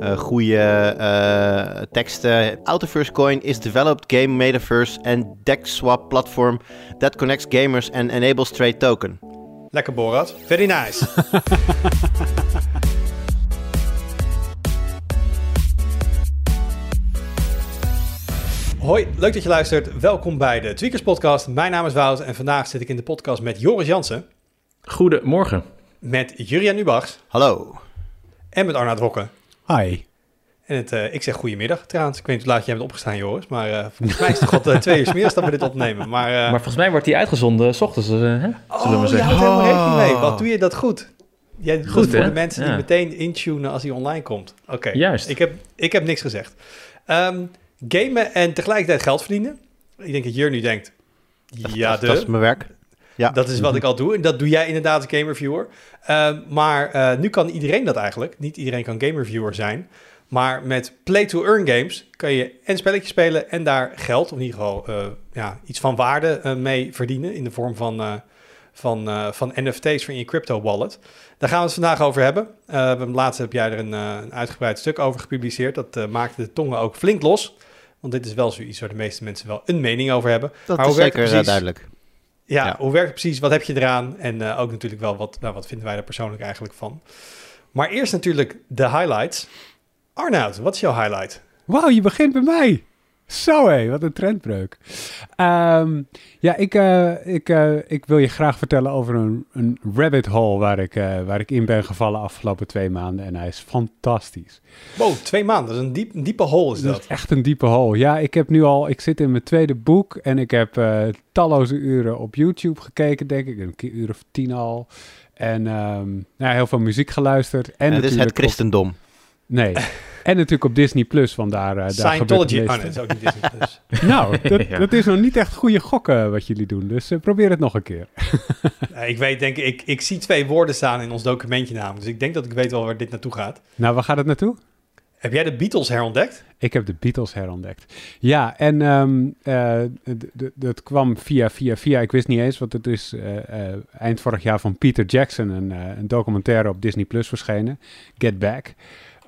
Uh, goede uh, teksten. Autoverse Coin is developed game metaverse and deck swap platform that connects gamers and enables trade token. Lekker Borat. Very nice. Hoi, leuk dat je luistert. Welkom bij de Tweakers Podcast. Mijn naam is Wout en vandaag zit ik in de podcast met Joris Jansen. Goedemorgen. Met Jurian Ubachs. Hallo. En met Arnaud Hokken. Hi. En het, uh, ik zeg goedemiddag trouwens. Ik weet niet hoe laat jij bent opgestaan, Joris. Maar uh, volgens mij is het toch al twee uur meer dat we dit opnemen. Maar, uh, maar volgens mij wordt die uitgezonden s ochtends, hè? Zullen oh, we zeggen. ja, helemaal rekening mee. Wat doe je dat goed? Jij doet goed, voor de mensen ja. die meteen intunen als hij online komt. Oké, okay. juist. Ik heb, ik heb niks gezegd. Um, gamen en tegelijkertijd geld verdienen. Ik denk dat Jur nu denkt, ja, dat, dat is mijn werk. Ja. Dat is wat ik al doe. En dat doe jij inderdaad als game reviewer. Uh, maar uh, nu kan iedereen dat eigenlijk. Niet iedereen kan game reviewer zijn. Maar met play-to-earn games kan je en spelletjes spelen en daar geld, of in ieder geval uh, ja, iets van waarde mee verdienen in de vorm van, van, van NFT's van je crypto wallet. Daar gaan we het vandaag over hebben. laatst heb jij er een, een, uitgebreid stuk over gepubliceerd. Dat maakte de tongen ook flink los. Want dit is wel zoiets waar de meeste mensen wel een mening over hebben. Dat maar is zeker precies... duidelijk. Ja, ja, hoe werkt het precies? Wat heb je eraan? En uh, ook natuurlijk wel, wat, nou, wat vinden wij er persoonlijk eigenlijk van? Maar eerst natuurlijk de highlights. Arnoud, wat is jouw highlight? Wauw, je begint bij mij. Zo hé, wat een trendbreuk. Um, ja, ik, uh, ik, uh, ik wil je graag vertellen over een, een rabbit hole waar ik, uh, waar ik in ben gevallen afgelopen twee maanden. En hij is fantastisch. Wow, twee maanden, dat is een, diep, een diepe hole is dat. Dat is echt een diepe hole. Ja, ik heb nu al, ik zit in mijn tweede boek en ik heb talloze uren op YouTube gekeken, denk ik. Een keer uur of tien al. En um, nou, heel veel muziek geluisterd. En, en het is het christendom. Op... Nee. En natuurlijk op Disney Plus, van daar, uh, Scientology. Oh nee, dat is ook niet Disney Plus. nou, dat, ja. dat, is nog niet echt goede gokken wat jullie doen. Dus uh, probeer het nog een keer. ik weet, denk ik, ik zie twee woorden staan in ons documentje namelijk. Dus ik denk dat ik weet wel waar dit naartoe gaat. Nou, waar gaat het naartoe? Heb jij de Beatles herontdekt? Ik heb de Beatles herontdekt. Ja, en um, uh, dat kwam via, via, via. Ik wist niet eens, want het is uh, uh, eind vorig jaar van Peter Jackson, een, een documentaire op Disney Plus verschenen. Get Back.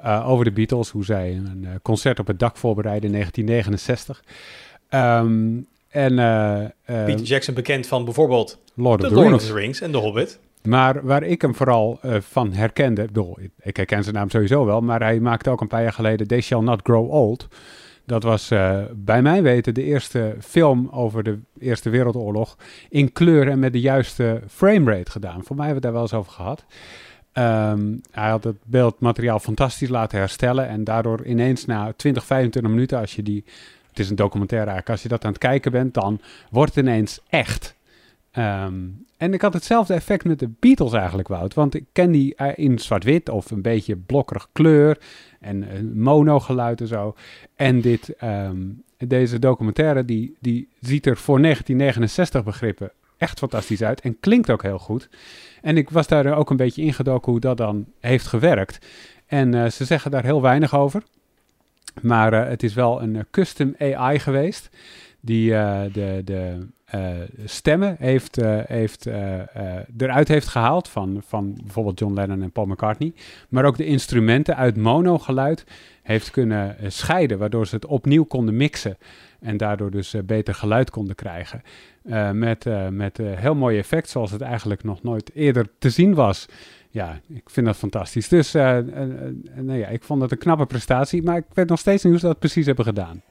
Uh, over de Beatles, hoe zij een uh, concert op het dak voorbereiden in 1969. Um, en, uh, Peter Jackson bekend van bijvoorbeeld Lord, of the, Lord Rings. of the Rings en The Hobbit. Maar waar ik hem vooral van herkende, bedoel, ik herken zijn naam sowieso wel, maar hij maakte ook een paar jaar geleden They Shall Not Grow Old. Dat was bij mijn weten de eerste film over de Eerste Wereldoorlog in kleur en met de juiste framerate gedaan. Voor mij hebben we het daar wel eens over gehad. Um, hij had het beeldmateriaal fantastisch laten herstellen. En daardoor ineens na 20, 25 minuten, als je die. Het is een documentaire eigenlijk. Als je dat aan het kijken bent, dan wordt het ineens echt. Um, en ik had hetzelfde effect met de Beatles eigenlijk, Wout. Want ik ken die in zwart-wit of een beetje blokkerig kleur. En mono geluid en zo. En dit, um, deze documentaire, die, die ziet er voor 1969 begrippen echt fantastisch uit. En klinkt ook heel goed. En ik was daar ook een beetje ingedoken hoe dat dan heeft gewerkt. En uh, ze zeggen daar heel weinig over. Maar uh, het is wel een uh, custom AI geweest. Die de, de stemmen heeft, heeft, eruit heeft gehaald van, van bijvoorbeeld John Lennon en Paul McCartney. Maar ook de instrumenten uit monogeluid heeft kunnen scheiden. Waardoor ze het opnieuw konden mixen. En daardoor dus beter geluid konden krijgen. Met met heel mooi effect, zoals het eigenlijk nog nooit eerder te zien was. Ja, ik vind dat fantastisch. Dus nou ja, ik vond het een knappe prestatie, maar ik weet nog steeds niet hoe ze dat precies hebben gedaan.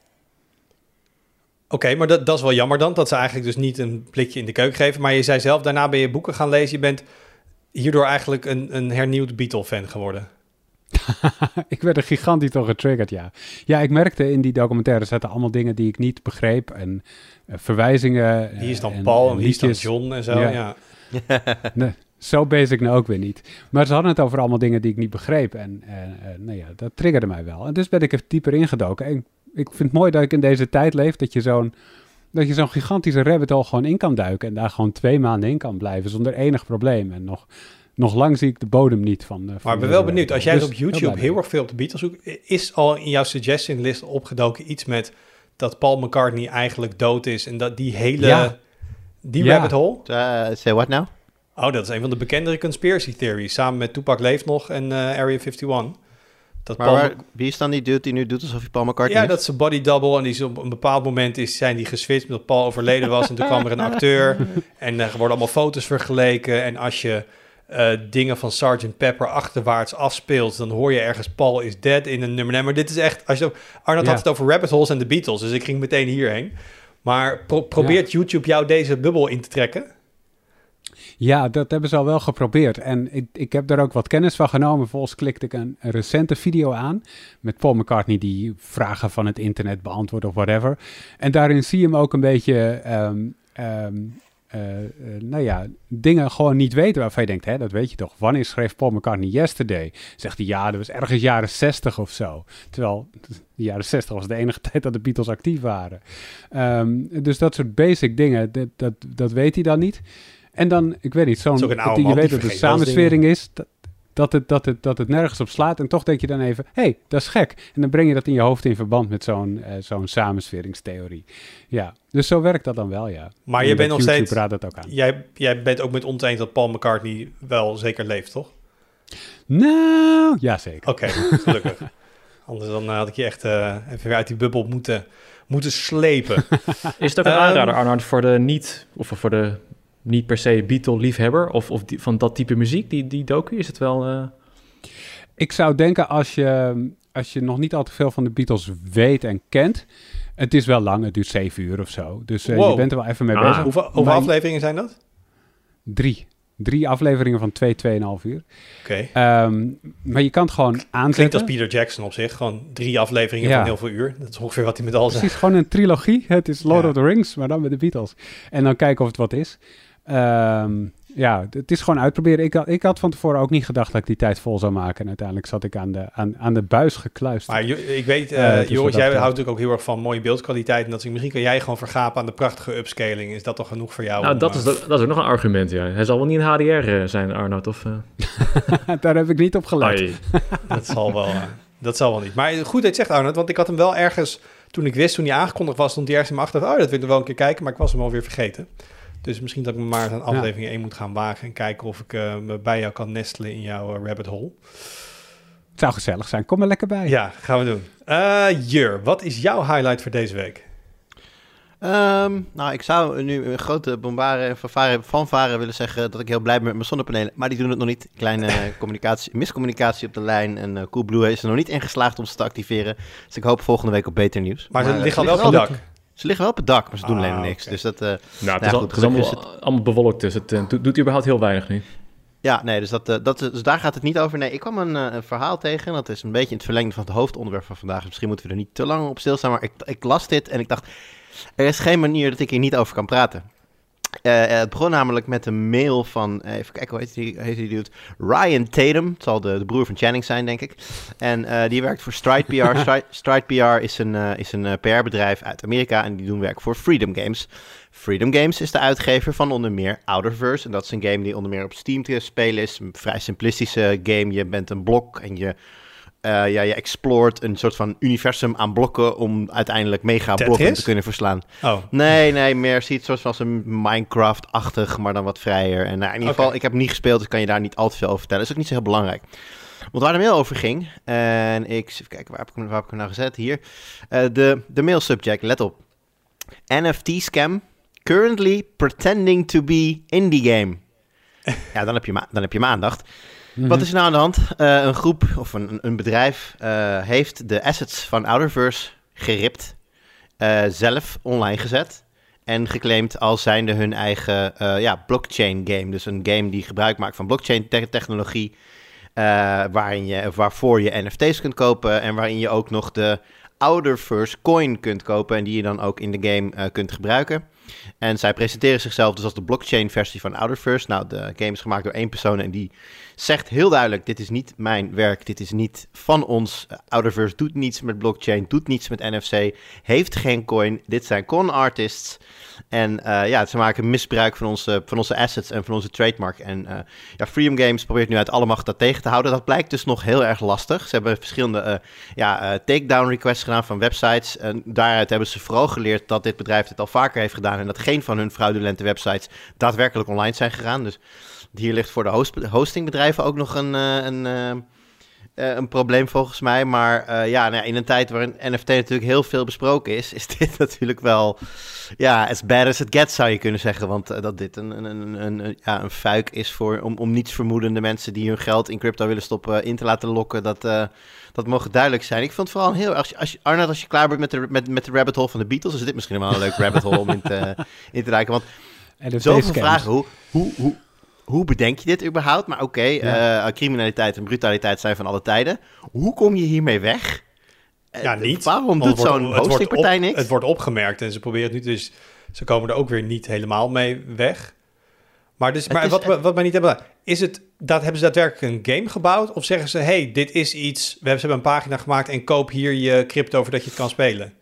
Oké, okay, maar dat, dat is wel jammer dan, dat ze eigenlijk dus niet een blikje in de keuken geven. Maar je zei zelf, daarna ben je boeken gaan lezen. Je bent hierdoor eigenlijk een, een hernieuwd Beatle-fan geworden. ik werd er gigantisch door getriggerd, ja. Ja, ik merkte in die documentaire zaten allemaal dingen die ik niet begreep. En uh, verwijzingen. Wie is dan en, Paul en, wie is dan John en zo, ja. ja. nee, zo basic nou ook weer niet. Maar ze hadden het over allemaal dingen die ik niet begreep. En uh, uh, nou ja, dat triggerde mij wel. En dus ben ik er dieper ingedoken. En ik vind het mooi dat ik in deze tijd leef, dat je zo'n dat je zo'n gigantische rabbit hole gewoon in kan duiken en daar gewoon twee maanden in kan blijven zonder enig probleem. En nog nog lang zie ik de bodem niet van. Uh, maar ik ben wel benieuwd, als jij dus op YouTube heel erg veel op de Beatles zoekt, is al in jouw suggestion list opgedoken iets met dat Paul McCartney eigenlijk dood is en dat die hele, ja. die ja. rabbit hole? Uh, say what now? Oh, dat is een van de bekendere conspiracy theories, samen met Tupac leeft nog en uh, Area 51. Dat Maar Paul- waar- wie is dan die dude die nu doet alsof hij Paul McCartney ja, is? dat is een body double. En die is op een bepaald moment is, zijn die geswitcht omdat Paul overleden was. En toen kwam er een acteur. En er worden allemaal foto's vergeleken. En als je eh, dingen van Sgt. Pepper achterwaarts afspeelt, dan hoor je ergens Paul is dead in een nummer. Nee, maar dit is echt. Als je, Arnold Ja. had het over rabbit holes en de Beatles. Dus ik ging meteen hierheen. Maar pro- probeert YouTube jou deze bubbel in te trekken? Ja, dat hebben ze al wel geprobeerd. En ik, ik heb daar ook wat kennis van genomen. Volgens klikte ik een, recente video aan met Paul McCartney die vragen van het internet beantwoordt of whatever. En daarin zie je hem ook een beetje, ehm, ehm, eh, eh, nou ja, dingen gewoon niet weten waarvan je denkt, hè, dat weet je toch. Wanneer schreef Paul McCartney Yesterday? Zegt hij, ja, dat was ergens jaren 60 of zo. Terwijl de jaren 60 was de enige tijd dat de Beatles actief waren. Ehm, dus dat soort basic dingen, dat, dat, dat weet hij dan niet. En dan, ik weet niet, zo'n, oude je die weet dat het samenswering is, dat, dat, het, dat, het, dat het nergens op slaat. En toch denk je dan even, hé, hey, dat is gek. En dan breng je dat in je hoofd in verband met zo'n eh, zo'n samensweringstheorie. Ja, dus zo werkt dat dan wel, ja. Maar En je bent nog YouTube steeds. raadt dat ook aan. Jij, jij bent ook met ons eens dat Paul McCartney wel zeker leeft, toch? Nou, ja zeker. Oké, gelukkig. Anders dan eh, had ik je echt eh, even weer uit die bubbel moeten, moeten slepen. Is het ook een Ehm, aanrader, Arnoud, voor de niet, of voor de niet per se Beatle-liefhebber, of, of die, van dat type muziek, die, die docu? Is het wel... eh, Ik zou denken, als je, als je nog niet al te veel van de Beatles weet en kent... Het is wel lang, het duurt zeven uur of zo. Dus eh, Wow. je bent er wel even mee Ah. bezig. hoeveel hoeveel Maar- afleveringen zijn dat? Drie. Drie afleveringen van twee, tweeënhalf uur. Oké. Ehm, maar je kan het gewoon Klinkt aanzetten. als Peter Jackson op zich. Gewoon drie afleveringen Ja. van heel veel uur. Dat is ongeveer wat hij met al zijn. Precies, gewoon een trilogie. Het is Lord Ja. of the Rings, maar dan met de Beatles. En dan kijken of het wat is. Ehm, ja, het is gewoon uitproberen. Ik had, ik had van tevoren ook niet gedacht dat ik die tijd vol zou maken. En uiteindelijk zat ik aan de, aan, aan de buis gekluisterd. Maar ik weet, Eh, eh wat Joris, jij houdt natuurlijk ook heel erg van mooie beeldkwaliteit. En dat is, misschien kan jij gewoon vergapen aan de prachtige upscaling. Is dat toch genoeg voor jou? nou, om, dat eh, is, dat, dat is ook nog een argument, ja. Hij zal wel niet in HDR eh, zijn, Arnoud, of... eh? Daar heb ik niet op gelet. Dat zal wel, eh, dat zal wel niet. Maar goed dat zegt, Arnold. Want ik had hem wel ergens, toen ik wist, toen hij aangekondigd was, stond hij ergens in mijn achterhoofd. Oh, dat wil ik nog wel een keer kijken. Maar ik was hem alweer vergeten. Dus misschien dat ik me maar aan aflevering 1 moet gaan wagen. En kijken of ik eh, me bij jou kan nestelen in jouw eh, rabbit hole. Het zou gezellig zijn. Kom er lekker bij. Ja, gaan we doen. Eh Jur, wat is jouw highlight voor deze week? Ehm, nou, ik zou nu een grote bombare en fanfare, willen zeggen dat ik heel blij ben met mijn zonnepanelen. Maar die doen het nog niet. Kleine communicatie, miscommunicatie op de lijn. En eh Coolblue is er nog niet in geslaagd om ze te activeren. Dus ik hoop volgende week op beter nieuws. Maar, ze eh, liggen al wel op dak. Ze liggen wel op het dak, maar ze doen Ah, alleen niks. Dus dat... eh, Nou, het Ja, is, al- goed, het is allemaal, bewolkt, dus het eh, doet, doet überhaupt heel weinig nu. Ja, nee, dus, dat, eh, dat, dus daar gaat het niet over. Nee, ik kwam een, een verhaal tegen. Dat is een beetje in het verlengde van het hoofdonderwerp van vandaag. Dus misschien moeten we er niet te lang op stilstaan. Maar ik, ik las dit en ik dacht, er is geen manier dat ik hier niet over kan praten. Eh, eh, het begon namelijk met een mail van, eh, even kijken, hoe heet die, heet die dude? Ryan Tatum. Het zal de, de broer van Channing zijn, denk ik. En die werkt voor Stride PR. Stride, Stride PR is een, eh, is een PR-bedrijf uit Amerika en die doen werk voor Freedom Games. Freedom Games is de uitgever van onder meer Outerverse. En dat is een game die onder meer op Steam te spelen is. Een vrij simplistische game. Je bent een blok en je, ja, je exploort een soort van universum aan blokken om uiteindelijk mega blokken te kunnen verslaan. Oh, Nee, nee, meer ziet soort van als een Minecraft-achtig, maar dan wat vrijer. En nou, in ieder geval, ik heb niet gespeeld, dus kan je daar niet al te veel over vertellen. Dat is ook niet zo heel belangrijk. Want waar de mail over ging, en ik, even kijken, waar heb ik hem, waar heb ik hem nou gezet? Hier. Eh, de, de mail subject, let op. NFT scam, currently pretending to be indie game. ja, dan heb je, ma- dan heb je mijn Mhm. Wat is er nou aan de hand? Eh, een groep of een, een bedrijf eh, heeft de assets van Outerverse geript, eh, zelf online gezet en geclaimd als zijnde hun eigen ja, blockchain game. Dus een game die gebruik maakt van blockchain te- technologie, eh, waarin je, waarvoor je NFT's kunt kopen en waarin je ook nog de Outerverse coin kunt kopen en die je dan ook in de game kunt gebruiken. En zij presenteren zichzelf dus als de blockchain versie van Outerverse. Nou, de game is gemaakt door één persoon en die zegt heel duidelijk: dit is niet mijn werk, dit is niet van ons. Uh, Outerverse doet niets met blockchain, doet niets met NFC, heeft geen coin. Dit zijn con artists. En uh, ja, ze maken misbruik van onze, van onze assets en van onze trademark. En uh, ja, Freedom Games probeert nu uit alle macht dat tegen te houden. Dat blijkt dus nog heel erg lastig. Ze hebben verschillende uh, ja, takedown requests gedaan van websites. En daaruit hebben ze vooral geleerd dat dit bedrijf dit al vaker heeft gedaan. En dat geen van hun fraudulente websites daadwerkelijk online zijn gegaan. Dus hier ligt voor de host, hostingbedrijven ook nog een, uh, een, uh, eh, een probleem volgens mij. Maar eh, ja, nou ja, in een tijd waarin NFT natuurlijk heel veel besproken is, is dit natuurlijk wel ja, as bad as it gets, zou je kunnen zeggen. Want eh, dat dit een, een, een, een, ja, een fuik is voor, om, om niets vermoedende mensen die hun geld in crypto willen stoppen in te laten lokken. Dat, dat mogen duidelijk zijn. Ik vond het vooral heel... Als je, als je, als je klaar bent met de, met, met de rabbit hole van de Beatles, is dit misschien wel een leuk rabbit hole om in te, in te duiken. Want NFT Zoveel vragen. Hoe, hoe, hoe, hoe bedenk je dit überhaupt? Maar oké, Ja. eh, criminaliteit en brutaliteit zijn van alle tijden. Hoe kom je hiermee weg? Eh, Ja, niet. Waarom doet zo'n op- niks? Het wordt opgemerkt en ze proberen het nu, dus ze komen er ook weer niet helemaal mee weg. Maar, dus, Het maar is- wat, we- wat mij niet hebben, is het dat hebben ze daadwerkelijk een game gebouwd? Of zeggen ze, hey, dit is iets, we hebben, ze hebben een pagina gemaakt en koop hier je crypto voordat je het kan spelen?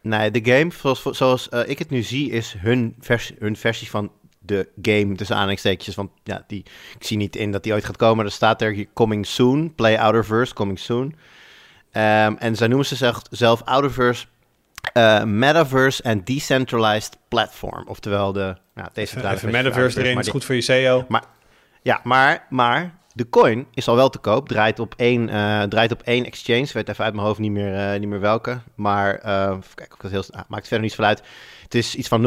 Nee, de game, zoals, zoals eh, ik het nu zie, is hun, vers, hun versie van de game, tussen aanhalingstekens. Want ja, die, ik zie niet in dat die ooit gaat komen. Er staat er hier, coming soon, play Outerverse, coming soon. Ehm, en zij noemen ze zelf, zelf Outerverse eh, Metaverse and Decentralized Platform. Oftewel de ja, Even, decentralized even metaverse erin, maar is die- goed voor je SEO. Ja, maar, maar de coin is al wel te koop. Draait op één, eh, draait op één exchange. Weet even uit mijn hoofd niet meer, eh, niet meer welke. Maar eh, of ik dat heel... ah, maakt verder niet zoveel uit. Het is iets van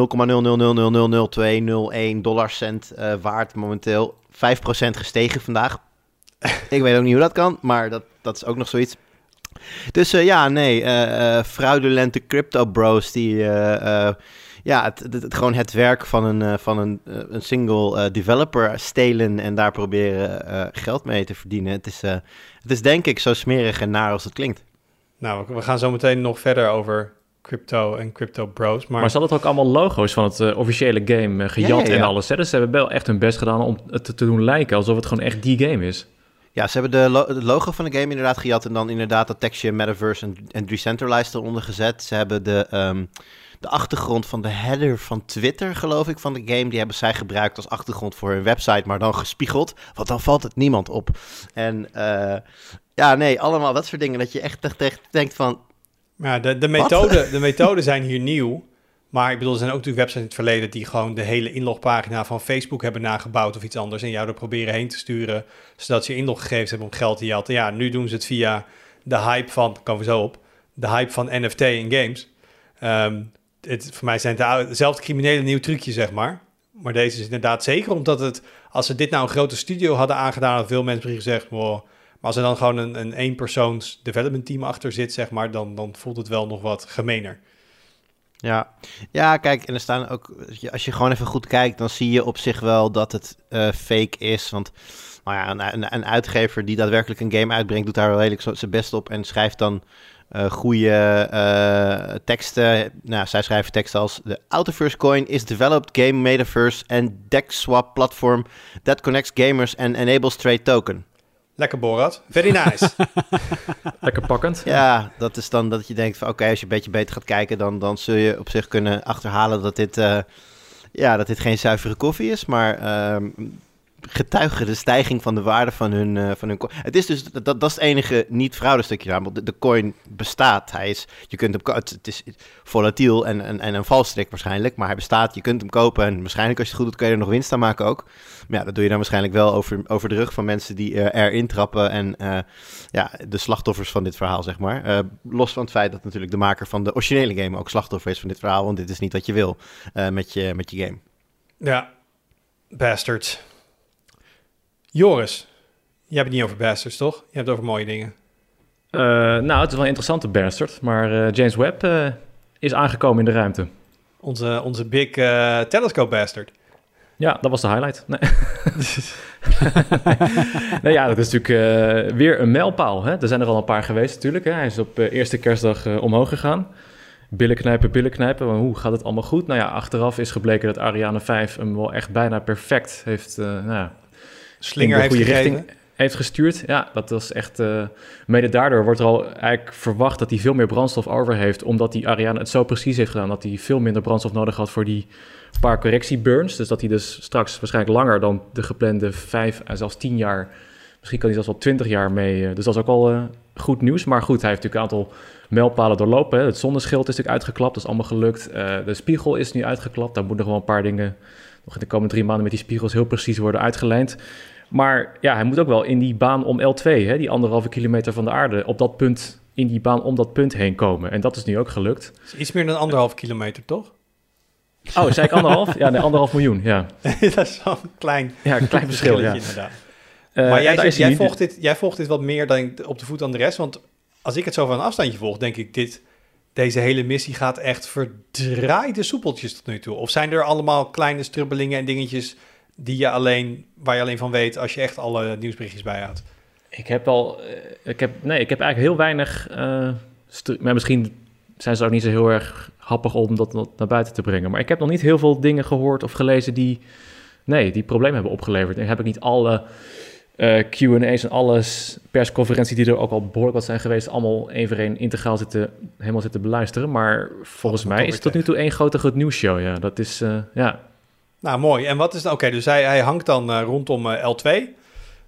0,000000201 dollarcent waard momenteel. 5% gestegen vandaag. ik weet ook niet hoe dat kan, maar dat, dat is ook nog zoiets. Dus ja, nee, fraudulente crypto bros die... ja, het, het, het- gewoon het werk van een, eh, van een, eh, een single eh, developer stelen en daar proberen geld mee te verdienen. Het is, eh, het is denk ik zo smerig en naar als het klinkt. Nou, we- gaan zo meteen nog verder over crypto en crypto bros. Maar, Maar, ze hadden ook allemaal logo's van het officiële game eh, gejat Ja, ja, ja. en alles. Hè? Dus ze hebben wel echt hun best gedaan om het te, doen lijken alsof het gewoon echt die game is. Ja, ze hebben de lo- logo van de game inderdaad gejat en dan inderdaad dat tekstje Metaverse en, en Decentralized eronder gezet. Ze hebben de, ehm, de achtergrond van de header van Twitter, geloof ik, van de game, die hebben zij gebruikt als achtergrond voor hun website, maar dan gespiegeld, want dan valt het niemand op. En eh, ja, nee, allemaal dat soort dingen dat je echt, echt, echt denkt van, Ja, de, de, methode, de methoden zijn hier nieuw. Maar ik bedoel, er zijn ook natuurlijk websites in het verleden die gewoon de hele inlogpagina van Facebook hebben nagebouwd of iets anders. En jou er proberen heen te sturen, zodat ze je inloggegevens hebben om geld te jatten. Ja, nu doen ze het via de hype van, komen we zo op, de hype van NFT in games. Ehm, het, voor mij zijn het de oude- hetzelfde criminele nieuw trucje, zeg maar. Maar deze is inderdaad zeker omdat het, als ze dit nou een grote studio hadden aangedaan, hadden veel mensen misschien gezegd, wow, maar als er dan gewoon een, een eenpersoons development team achter zit, zeg maar, dan, dan voelt het wel nog wat gemener. Ja. ja, kijk, en er staan ook, als je gewoon even goed kijkt, dan zie je op zich wel dat het eh, fake is. Want nou ja, een, een, een uitgever die daadwerkelijk een game uitbrengt, doet daar wel redelijk zijn best op en schrijft dan eh goede eh, teksten. Nou, zij schrijven teksten als: The Outerverse coin is developed game metaverse and deck swap platform that connects gamers and enables trade token. Lekker Borat. Very nice. Lekker pakkend. Ja, dat is dan dat je denkt van oké, als je een beetje beter gaat kijken, dan, dan zul je op zich kunnen achterhalen dat dit, eh, ja, dat dit geen zuivere koffie is, maar ehm, getuigen de stijging van de waarde van hun, eh, van hun coin. Het is dus, dat, dat is het enige niet-fraude stukje aan, want de, coin bestaat. Hij is, je kunt hem, het, het is volatiel en, en, en een valstrik waarschijnlijk, maar hij bestaat, je kunt hem kopen en waarschijnlijk als je het goed doet kun je er nog winst aan maken ook. Maar ja, dat doe je dan waarschijnlijk wel over, over de rug van mensen die eh, erin trappen en eh, ja, de slachtoffers van dit verhaal, zeg maar. Los van het feit dat natuurlijk de maker van de originele game ook slachtoffer is van dit verhaal, want dit is niet wat je wil met, je, met je game. ja, bastards. Joris, jij hebt het niet over bastards, toch? Je hebt het over mooie dingen. Eh, nou, het is wel een interessante bastard. Maar eh, James Webb eh, is aangekomen in de ruimte. Onze, onze big telescope bastard. Ja, dat was de highlight. Nee, nee ja, dat is natuurlijk weer een mijlpaal. Hè? Er zijn er al een paar geweest natuurlijk. Hè? Hij is op eerste kerstdag omhoog gegaan. Billen knijpen, billen knijpen. Maar hoe gaat het allemaal goed? Nou ja, achteraf is gebleken dat Ariane 5 hem wel echt bijna perfect heeft... nou ja, Slinger in heeft de goede gegeven. richting heeft gestuurd. Ja, dat was echt... eh, mede daardoor wordt er al eigenlijk verwacht dat hij veel meer brandstof over heeft... omdat die Ariane het zo precies heeft gedaan... dat hij veel minder brandstof nodig had voor die paar correctieburns. Dus dat hij dus straks waarschijnlijk langer dan de geplande vijf en zelfs tien jaar... misschien kan hij zelfs wel twintig jaar mee. eh, dus dat is ook al eh, goed nieuws. Maar goed, hij heeft natuurlijk een aantal mijlpalen doorlopen. Hè. Het zonneschild is natuurlijk uitgeklapt, dat is allemaal gelukt. Eh, de spiegel is nu uitgeklapt. Daar moeten nog wel een paar dingen... nog in de komende drie maanden met die spiegels heel precies worden uitgelijnd. Maar ja, hij moet ook wel in die baan om L2, hè, die anderhalve kilometer van de aarde, op dat punt, in die baan om dat punt heen komen. En dat is nu ook gelukt. Is iets meer dan anderhalf kilometer, toch? Oh, zei ik anderhalf? Ja, nee, anderhalf miljoen, ja. dat is wel een klein, Ja, een klein verschil, ja. inderdaad. Eh, maar ja, jij, zegt- jij, volgt dit, jij volgt dit wat meer dan op de voet dan de rest. Want als ik het zo van een afstandje volg, denk ik, dit, deze hele missie gaat echt verdraaide soepeltjes tot nu toe. Of zijn er allemaal kleine strubbelingen en dingetjes die je alleen, waar je alleen van weet als je echt alle nieuwsberichtjes bijhoudt? Ik heb al, eh, ik heb, nee, ik heb eigenlijk heel weinig, eh, maar misschien zijn ze ook niet zo heel erg happig om dat naar buiten te brengen. Maar ik heb nog niet heel veel dingen gehoord of gelezen die, nee, die problemen hebben opgeleverd. En heb ik niet alle eh, Q&A's en alles, persconferenties die er ook al behoorlijk wat zijn geweest, allemaal één voor één integraal zitten, helemaal zitten beluisteren. Maar volgens mij is het tot nu toe één grote good news show, ja. Dat is, eh, ja, Nou, mooi. En wat is dan? Oké, dus hij, hij hangt dan eh, rondom eh, L2.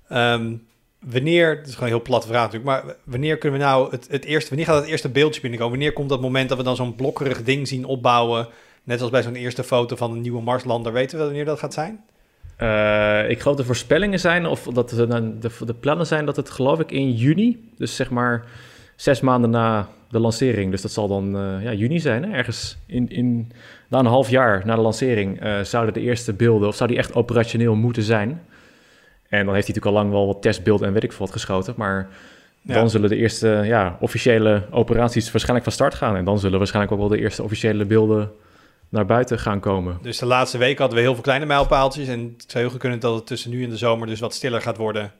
Ehm, wanneer, het is gewoon een heel plat vraag natuurlijk, maar wanneer kunnen we nou het, het eerste, wanneer gaat het eerste beeldje binnenkomen? Wanneer komt dat moment dat we dan zo'n blokkerig ding zien opbouwen? Net als bij zo'n eerste foto van een nieuwe Marslander. Weten we wanneer dat gaat zijn? Eh, ik geloof de voorspellingen zijn, of dat de, de, de plannen zijn dat het geloof ik in juni, dus zeg maar zes maanden na de lancering, dus dat zal dan eh, ja, juni zijn, hè? ergens in, in, na een half jaar na de lancering eh, zouden de eerste beelden, of zou die echt operationeel moeten zijn. En dan heeft hij natuurlijk al lang wel wat testbeelden en weet ik veel wat geschoten, maar Ja. dan zullen de eerste ja, officiële operaties waarschijnlijk van start gaan. En dan zullen waarschijnlijk ook wel de eerste officiële beelden naar buiten gaan komen. Dus de laatste week hadden we heel veel kleine mijlpaaltjes. En het zou heel goed kunnen dat het tussen nu en de zomer dus wat stiller gaat worden.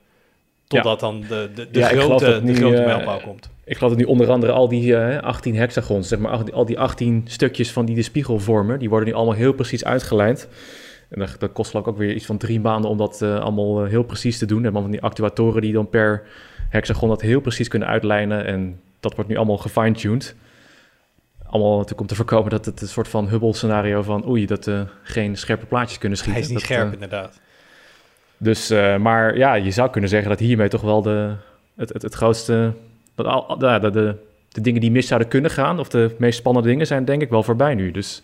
Totdat dan de, de, de Ja, grote, de grote eh, mijlpaal komt. Ik geloof dat nu onder andere al die eh 18 hexagons, zeg maar, al die- al die 18 stukjes van die de spiegel vormen, die worden nu allemaal heel precies uitgelijnd. En dat, dat kost ook weer iets van drie maanden om dat eh, allemaal heel precies te doen. En dan van die actuatoren die dan per hexagon dat heel precies kunnen uitlijnen. En dat wordt nu allemaal gefine-tuned. Allemaal natuurlijk om te voorkomen dat het een soort van Hubble-scenario van oei, dat we geen scherpe plaatjes kunnen schieten. Hij is niet Dat, scherp eh, inderdaad. dus, eh, maar ja, je zou kunnen zeggen dat hiermee toch wel de, het, het, het grootste... Dat al, de, de, de dingen die mis zouden kunnen gaan, of de meest spannende dingen, zijn denk ik wel voorbij nu. Dus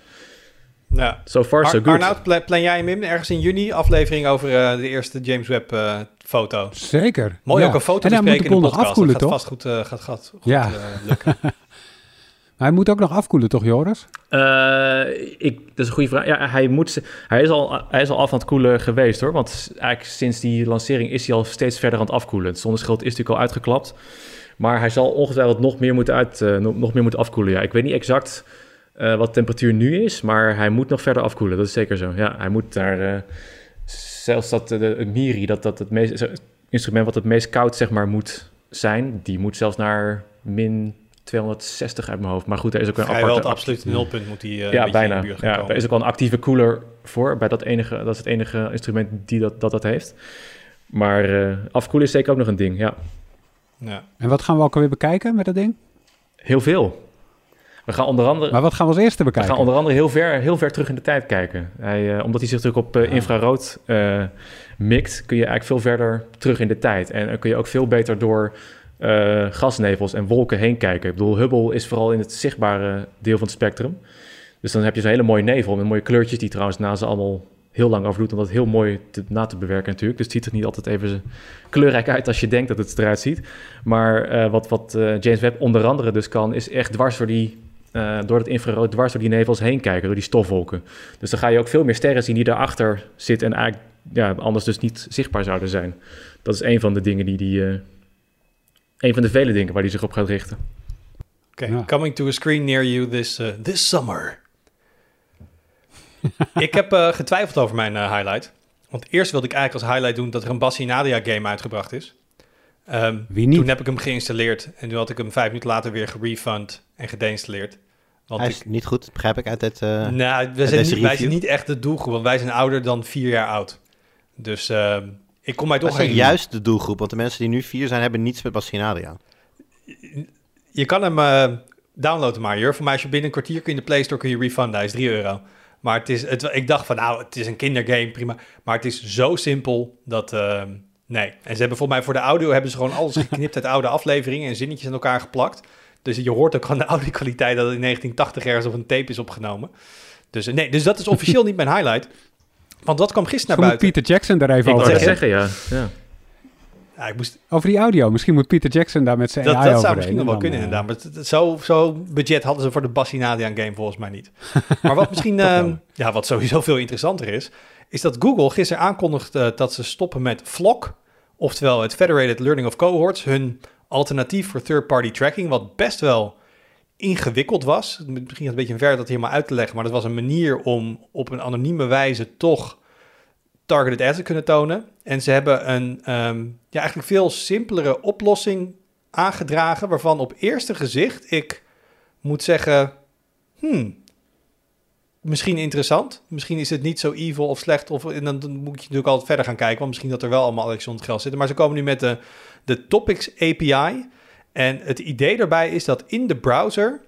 Ja. so far so good. Arnoud, pla- plan jij hem in ergens in juni? Aflevering over eh, de eerste James Webb eh, foto. Zeker. Mooi Ja. ook een foto En hij moet de podcast. afkoelen, dat toch? gaat vast goed, eh, gaat, gaat goed Ja. eh, lukken. Hij moet ook nog afkoelen, toch, Joris? Eh, ik, dat is een goede vraag. Ja, hij, moet, hij, is al, hij is al af aan het koelen geweest hoor. Want eigenlijk sinds die lancering is hij al steeds verder aan het afkoelen. Het zonneschild is natuurlijk al uitgeklapt. Maar hij zal ongetwijfeld nog meer moeten, uit, eh, nog meer moeten afkoelen. Ja. Ik weet niet exact eh, wat de temperatuur nu is, maar hij moet nog verder afkoelen. Dat is zeker zo. Ja, hij moet daar... zelfs dat de, Miri, dat, dat het, meest, instrument wat het meest koud zeg maar moet zijn... die moet zelfs naar min 260 uit mijn hoofd. Maar goed, er is ook een Vrijwel aparte... het absolute nulpunt moet hij eh, een ja, beetje bijna. in de buurt gaan Ja, komen. er is ook wel een actieve koeler voor. Bij dat, enige, dat is het enige instrument die dat, dat, dat heeft. Maar eh, afkoelen is zeker ook nog een ding, ja. Ja. En wat gaan we ook alweer bekijken met dat ding? Heel veel. We gaan onder andere, Maar wat gaan we als eerste we bekijken? gaan onder andere heel, ver, heel ver terug in de tijd kijken. Hij, eh, omdat hij zich natuurlijk op infrarood eh, mikt, kun je eigenlijk veel verder terug in de tijd. En dan kun je ook veel beter door eh, gasnevels en wolken heen kijken. Ik bedoel, Hubble is vooral in het zichtbare deel van het spectrum. Dus dan heb je zo'n hele mooie nevel met mooie kleurtjes die trouwens na ze allemaal heel lang over doet, om dat heel mooi te, na te bewerken natuurlijk. Dus het ziet er niet altijd even kleurrijk uit als je denkt dat het eruit ziet. Maar eh, wat, wat eh, James Webb onder andere dus kan, is echt dwars door die, door het infrarood, dwars door die nevels heen kijken, door die stofwolken. Dus dan ga je ook veel meer sterren zien die daarachter zitten en eigenlijk ja, anders dus niet zichtbaar zouden zijn. Dat is een van de dingen die die, een van de vele dingen waar hij zich op gaat richten. Oké, Ja. coming to a screen near you this, uh, this summer. ik heb eh, getwijfeld over mijn eh, highlight. Want eerst wilde ik eigenlijk als highlight doen dat er een Bassi Nadia game uitgebracht is. Ehm, Wie niet? toen heb ik hem geïnstalleerd en toen had ik hem vijf minuten later weer gerefund en gedeinstalleerd. Want Hij ik, is niet goed, begrijp ik uit het... eh, nou, wij zijn, deze niet, wij zijn niet echt de doelgroep, want wij zijn ouder dan vier jaar oud. Dus ehm, ik kom dat toch is geen... juist de doelgroep, want de mensen die nu vier zijn, hebben niets met Basinaria. Je kan hem eh, downloaden maar, Jur. Voor mij als je binnen een kwartier kun je in de Play Store kun je refunden. Hij is 3 euro. Maar het is, het, ik dacht van, nou, het is een kindergame, prima. Maar het is zo simpel dat, eh, nee. En ze hebben volgens mij voor de audio hebben ze gewoon alles geknipt uit oude afleveringen en zinnetjes aan elkaar geplakt. Dus je hoort ook aan de audio-kwaliteit dat het in 1980 ergens op een tape is opgenomen. Dus eh, nee, dus dat is officieel niet mijn highlight. Want dat kwam gisteren naar moet buiten. Peter Jackson daar even Ik over zeggen, ja. ja. Ja, ik moest, Over die audio. Misschien moet Peter Jackson daar met zijn dat, AI dat zou misschien nog wel kunnen, eh, inderdaad. Maar zo, zo budget hadden ze voor de Bassinadian game volgens mij niet. Maar wat misschien, ehm, ja, wat sowieso veel interessanter is, is dat Google gisteren aankondigde dat ze stoppen met FLoC, oftewel het Federated Learning of Cohorts, hun alternatief voor third-party tracking, wat best wel ingewikkeld was. Misschien een beetje ver dat helemaal uit te leggen, maar dat was een manier om op een anonieme wijze toch targeted ads te kunnen tonen. En ze hebben een ehm, ja, eigenlijk veel simpelere oplossing aangedragen, waarvan op eerste gezicht ik moet zeggen, hmm, misschien interessant. Misschien is het niet zo evil of slecht, of en dan, moet je natuurlijk altijd verder gaan kijken, want misschien dat er wel allemaal Alex onder het geld zitten. Maar ze komen nu met de, de Topics API. En het idee daarbij is dat in de browser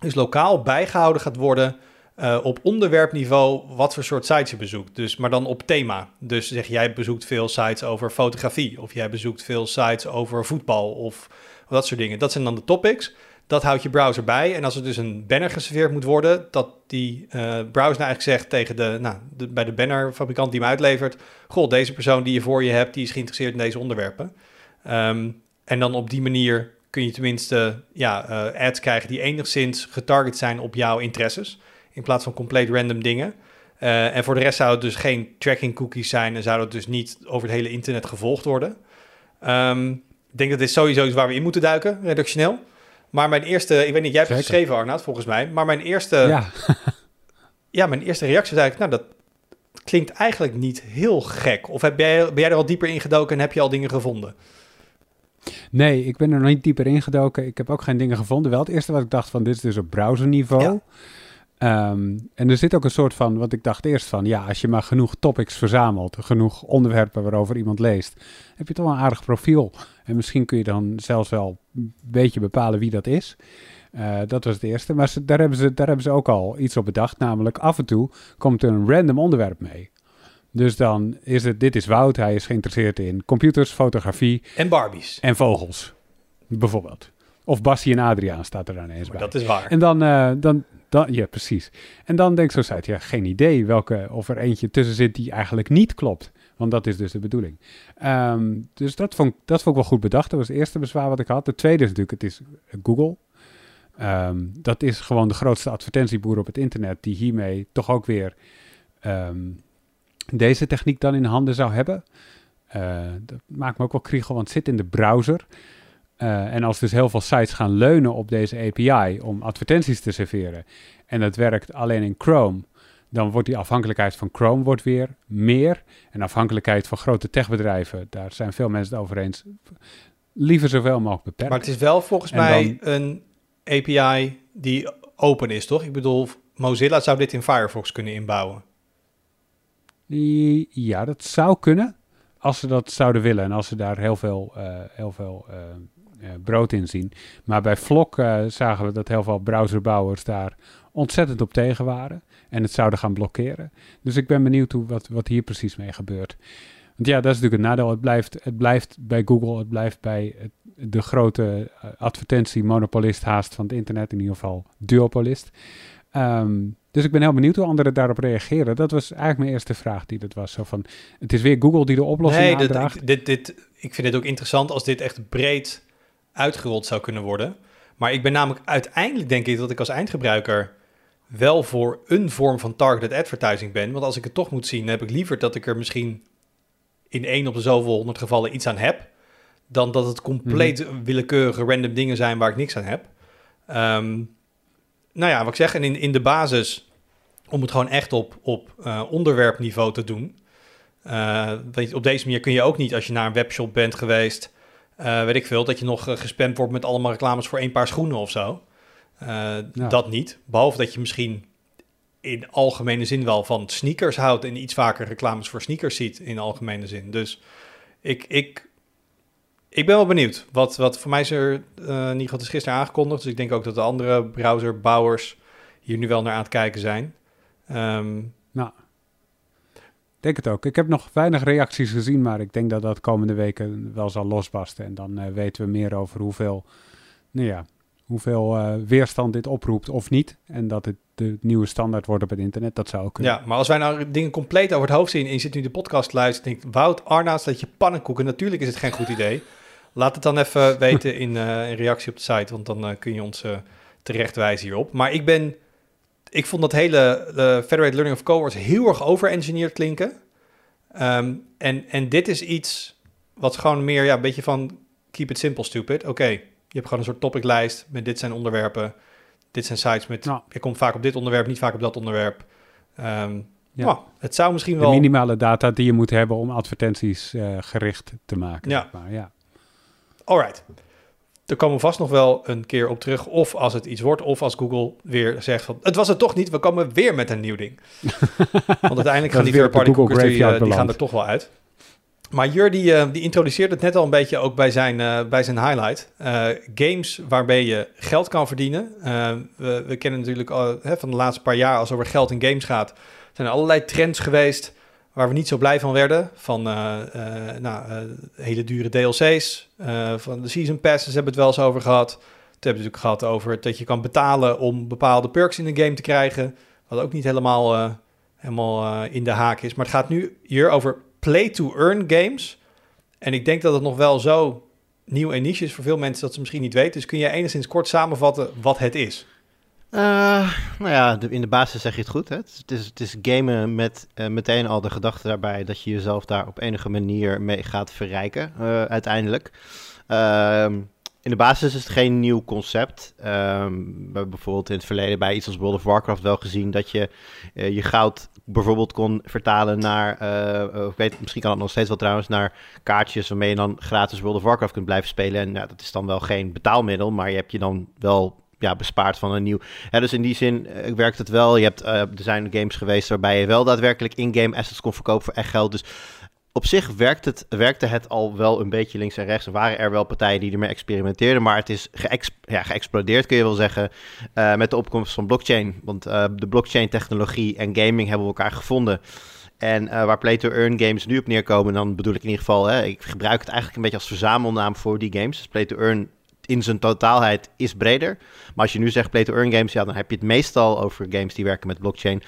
dus lokaal bijgehouden gaat worden eh, op onderwerpniveau wat voor soort sites je bezoekt. Dus, maar dan op thema. Dus zeg jij bezoekt veel sites over fotografie. Of jij bezoekt veel sites over voetbal of dat soort dingen. Dat zijn dan de topics. Dat houdt je browser bij. En als er dus een banner geserveerd moet worden, dat die eh, browser nou eigenlijk zegt tegen de, nou, bij de bannerfabrikant die hem uitlevert: Goh, deze persoon die je voor je hebt, die is geïnteresseerd in deze onderwerpen. Ehm, en dan op die manier kun je tenminste ja, eh, ads krijgen die enigszins getarget zijn op jouw interesses. In plaats van compleet random dingen. Eh, en voor de rest zou het dus geen tracking cookies zijn en zou het dus niet over het hele internet gevolgd worden. Ehm, ik denk dat dit sowieso is waar we in moeten duiken, redactioneel. Maar mijn eerste, ik weet niet, jij hebt het geschreven Arnaud, volgens mij. Maar mijn eerste, ja. ja, mijn eerste reactie was eigenlijk, nou dat klinkt eigenlijk niet heel gek. Of heb jij, ben jij er al dieper in gedoken en heb je al dingen gevonden? Nee, ik ben er nog niet dieper ingedoken. Ik heb ook geen dingen gevonden. Wel het eerste wat ik dacht van, dit is dus op browserniveau. Ja. Ehm, en er zit ook een soort van, wat ik dacht eerst van, ja, als je maar genoeg topics verzamelt, genoeg onderwerpen waarover iemand leest, heb je toch wel een aardig profiel. En misschien kun je dan zelfs wel een beetje bepalen wie dat is. Eh, dat was het eerste. Maar ze, daar, hebben ze, daar hebben ze ook al iets op bedacht. Namelijk af en toe komt er een random onderwerp mee. Dus dan is het, dit is Wout, hij is geïnteresseerd in computers, fotografie En Barbies. en vogels, bijvoorbeeld. Of Bassie en Adriaan staat er dan eens Maar bij. dat is waar. En dan, eh, dan, dan, ja, precies. En dan denkt zo'n site, ja, geen idee welke, of er eentje tussen zit die eigenlijk niet klopt. Want dat is dus de bedoeling. Ehm, dus dat vond, ik- dat vond ik wel goed bedacht. Dat was het eerste bezwaar wat ik had. De tweede is natuurlijk, het is Google. Ehm, dat is gewoon de grootste advertentieboer op het internet, die hiermee toch ook weer ehm, deze techniek dan in handen zou hebben. Eh, dat maakt me ook wel kriegel, want het zit in de browser. Eh, en als dus heel veel sites gaan leunen op deze API om advertenties te serveren en dat werkt alleen in Chrome, dan wordt die afhankelijkheid van Chrome wordt weer meer. En afhankelijkheid van grote techbedrijven, daar zijn veel mensen het over eens, liever zoveel mogelijk beperkt. Maar het is wel volgens En mij een API die open is, toch? Ik bedoel, Mozilla zou dit in Firefox kunnen inbouwen. Ja, dat zou kunnen. Als ze dat zouden willen en als ze daar heel veel, eh, heel veel eh, eh, brood in zien. Maar bij eh, zagen we dat heel veel browserbouwers daar ontzettend op tegen waren. En het zouden gaan blokkeren. Dus ik ben benieuwd hoe, wat, wat hier precies mee gebeurt. Want ja, dat is natuurlijk het nadeel. Het blijft, het blijft bij Google, het blijft bij de grote advertentiemonopolist haast van het internet. In ieder geval duopolist. Ehm, dus ik ben heel benieuwd hoe anderen daarop reageren. Dat was eigenlijk mijn eerste vraag die dat was. Zo van, het is weer Google die de oplossing nee, dit, aandraagt. dit, dit, ik vind het ook interessant als dit echt breed uitgerold zou kunnen worden. Maar ik ben namelijk uiteindelijk denk ik dat ik als eindgebruiker wel voor een vorm van targeted advertising ben. Want als ik het toch moet zien, heb ik liever dat ik er misschien in één op de zoveel honderd gevallen iets aan heb. Dan dat het compleet willekeurige random dingen zijn waar ik niks aan heb. Ehm, nou ja, wat ik zeg, en in, in de basis, om het gewoon echt op, op eh, onderwerpniveau te doen. Je, op deze manier kun je ook niet, als je naar een webshop bent geweest, eh, weet ik veel, dat je nog gespamd wordt met allemaal reclames voor één paar schoenen of zo. Ja. Dat niet. Behalve dat je misschien in algemene zin wel van sneakers houdt en iets vaker reclames voor sneakers ziet in algemene zin. Dus ik, ik, ik ben wel benieuwd. Wat, wat voor mij is er, het is gisteren aangekondigd. Dus ik denk ook dat de andere browserbouwers hier nu wel naar aan het kijken zijn. Ehm, Ik denk het ook. Ik heb nog weinig reacties gezien, maar ik denk dat dat komende weken wel zal losbarsten. En dan eh, weten we meer over hoeveel, nou ja, hoeveel eh, weerstand dit oproept of niet. En dat het de nieuwe standaard wordt op het internet, dat zou ook kunnen. Ja, maar als wij nou dingen compleet over het hoofd zien en je zit nu de podcast te luisteren en denkt, Wout Arnaas, dat je pannenkoeken, natuurlijk is het geen goed idee. Laat het dan even weten in, uh, in reactie op de site, want dan uh, kun je ons uh, terechtwijzen hierop. Maar ik ben, ik vond dat hele Federated Learning of Cohorts heel erg overengineerd klinken. Um, en, en dit is iets wat gewoon meer, ja, een beetje van keep it simple, stupid. Oké, okay, hebt gewoon een soort topiclijst met dit zijn onderwerpen. Dit zijn sites met, nou. je komt vaak op dit onderwerp, niet vaak op dat onderwerp. Um, ja. Nou, het zou misschien wel... Minimale data die je moet hebben om advertenties uh, gericht te maken. Ja. Maar, ja. Alright. Daar komen we vast nog wel een keer op terug. Of als het iets wordt, of als Google weer zegt van... Het was het toch niet, we komen weer met een nieuw ding. Want uiteindelijk gaan die third-party die, uh, die gaan er toch wel uit. Maar Jur die, uh, die introduceert het net al een beetje ook bij zijn, uh, bij zijn highlight. Uh, games waarbij je geld kan verdienen. We, we, kennen natuurlijk al, hè, van de laatste paar jaar als het over geld in games gaat... zijn er allerlei trends geweest waar we niet zo blij van werden. Van nou, hele dure DLC's, van de season passes hebben we het wel eens over gehad. Het hebben we natuurlijk gehad over dat je kan betalen om bepaalde perks in de game te krijgen. Wat ook niet helemaal, helemaal in de haak is. Maar het gaat nu hier over play-to-earn games. En ik denk dat het nog wel zo nieuw en niche is voor veel mensen dat ze misschien niet weten. Dus kun je enigszins kort samenvatten wat het is? Uh, nou ja, in de basis zeg je het goed. Hè? Het, is, het is gamen met uh, meteen al de gedachte daarbij dat je jezelf daar op enige manier mee gaat verrijken, uh, uiteindelijk. Ehm, in de basis is het geen nieuw concept. Um, we hebben bijvoorbeeld in het verleden bij iets als World of Warcraft wel gezien dat je uh, je goud bijvoorbeeld kon vertalen naar, uh, ik weet, misschien kan het nog steeds wel trouwens, naar kaartjes waarmee je dan gratis World of Warcraft kunt blijven spelen. En nou, dat is dan wel geen betaalmiddel, maar je hebt je dan wel ja, bespaard van een nieuw. Ja, dus in die zin werkt het wel. Je hebt, er zijn games geweest waarbij je wel daadwerkelijk in-game assets kon verkopen voor echt geld. Dus op zich werkt het, werkte het al wel een beetje links en rechts. Er waren er wel partijen die ermee experimenteerden, maar het is ja, geëxplodeerd, kun je wel zeggen, uh, met de opkomst van blockchain. Want uh, de blockchain-technologie en gaming hebben elkaar gevonden. En uh, waar play-to-earn games nu op neerkomen, dan bedoel ik in ieder geval, hè, ik gebruik het eigenlijk een beetje als verzamelnaam voor die games. Dus play-to-earn in zijn totaalheid is breder. Maar als je nu zegt play-to-earn games, ja, dan heb je het meestal over games die werken met blockchain.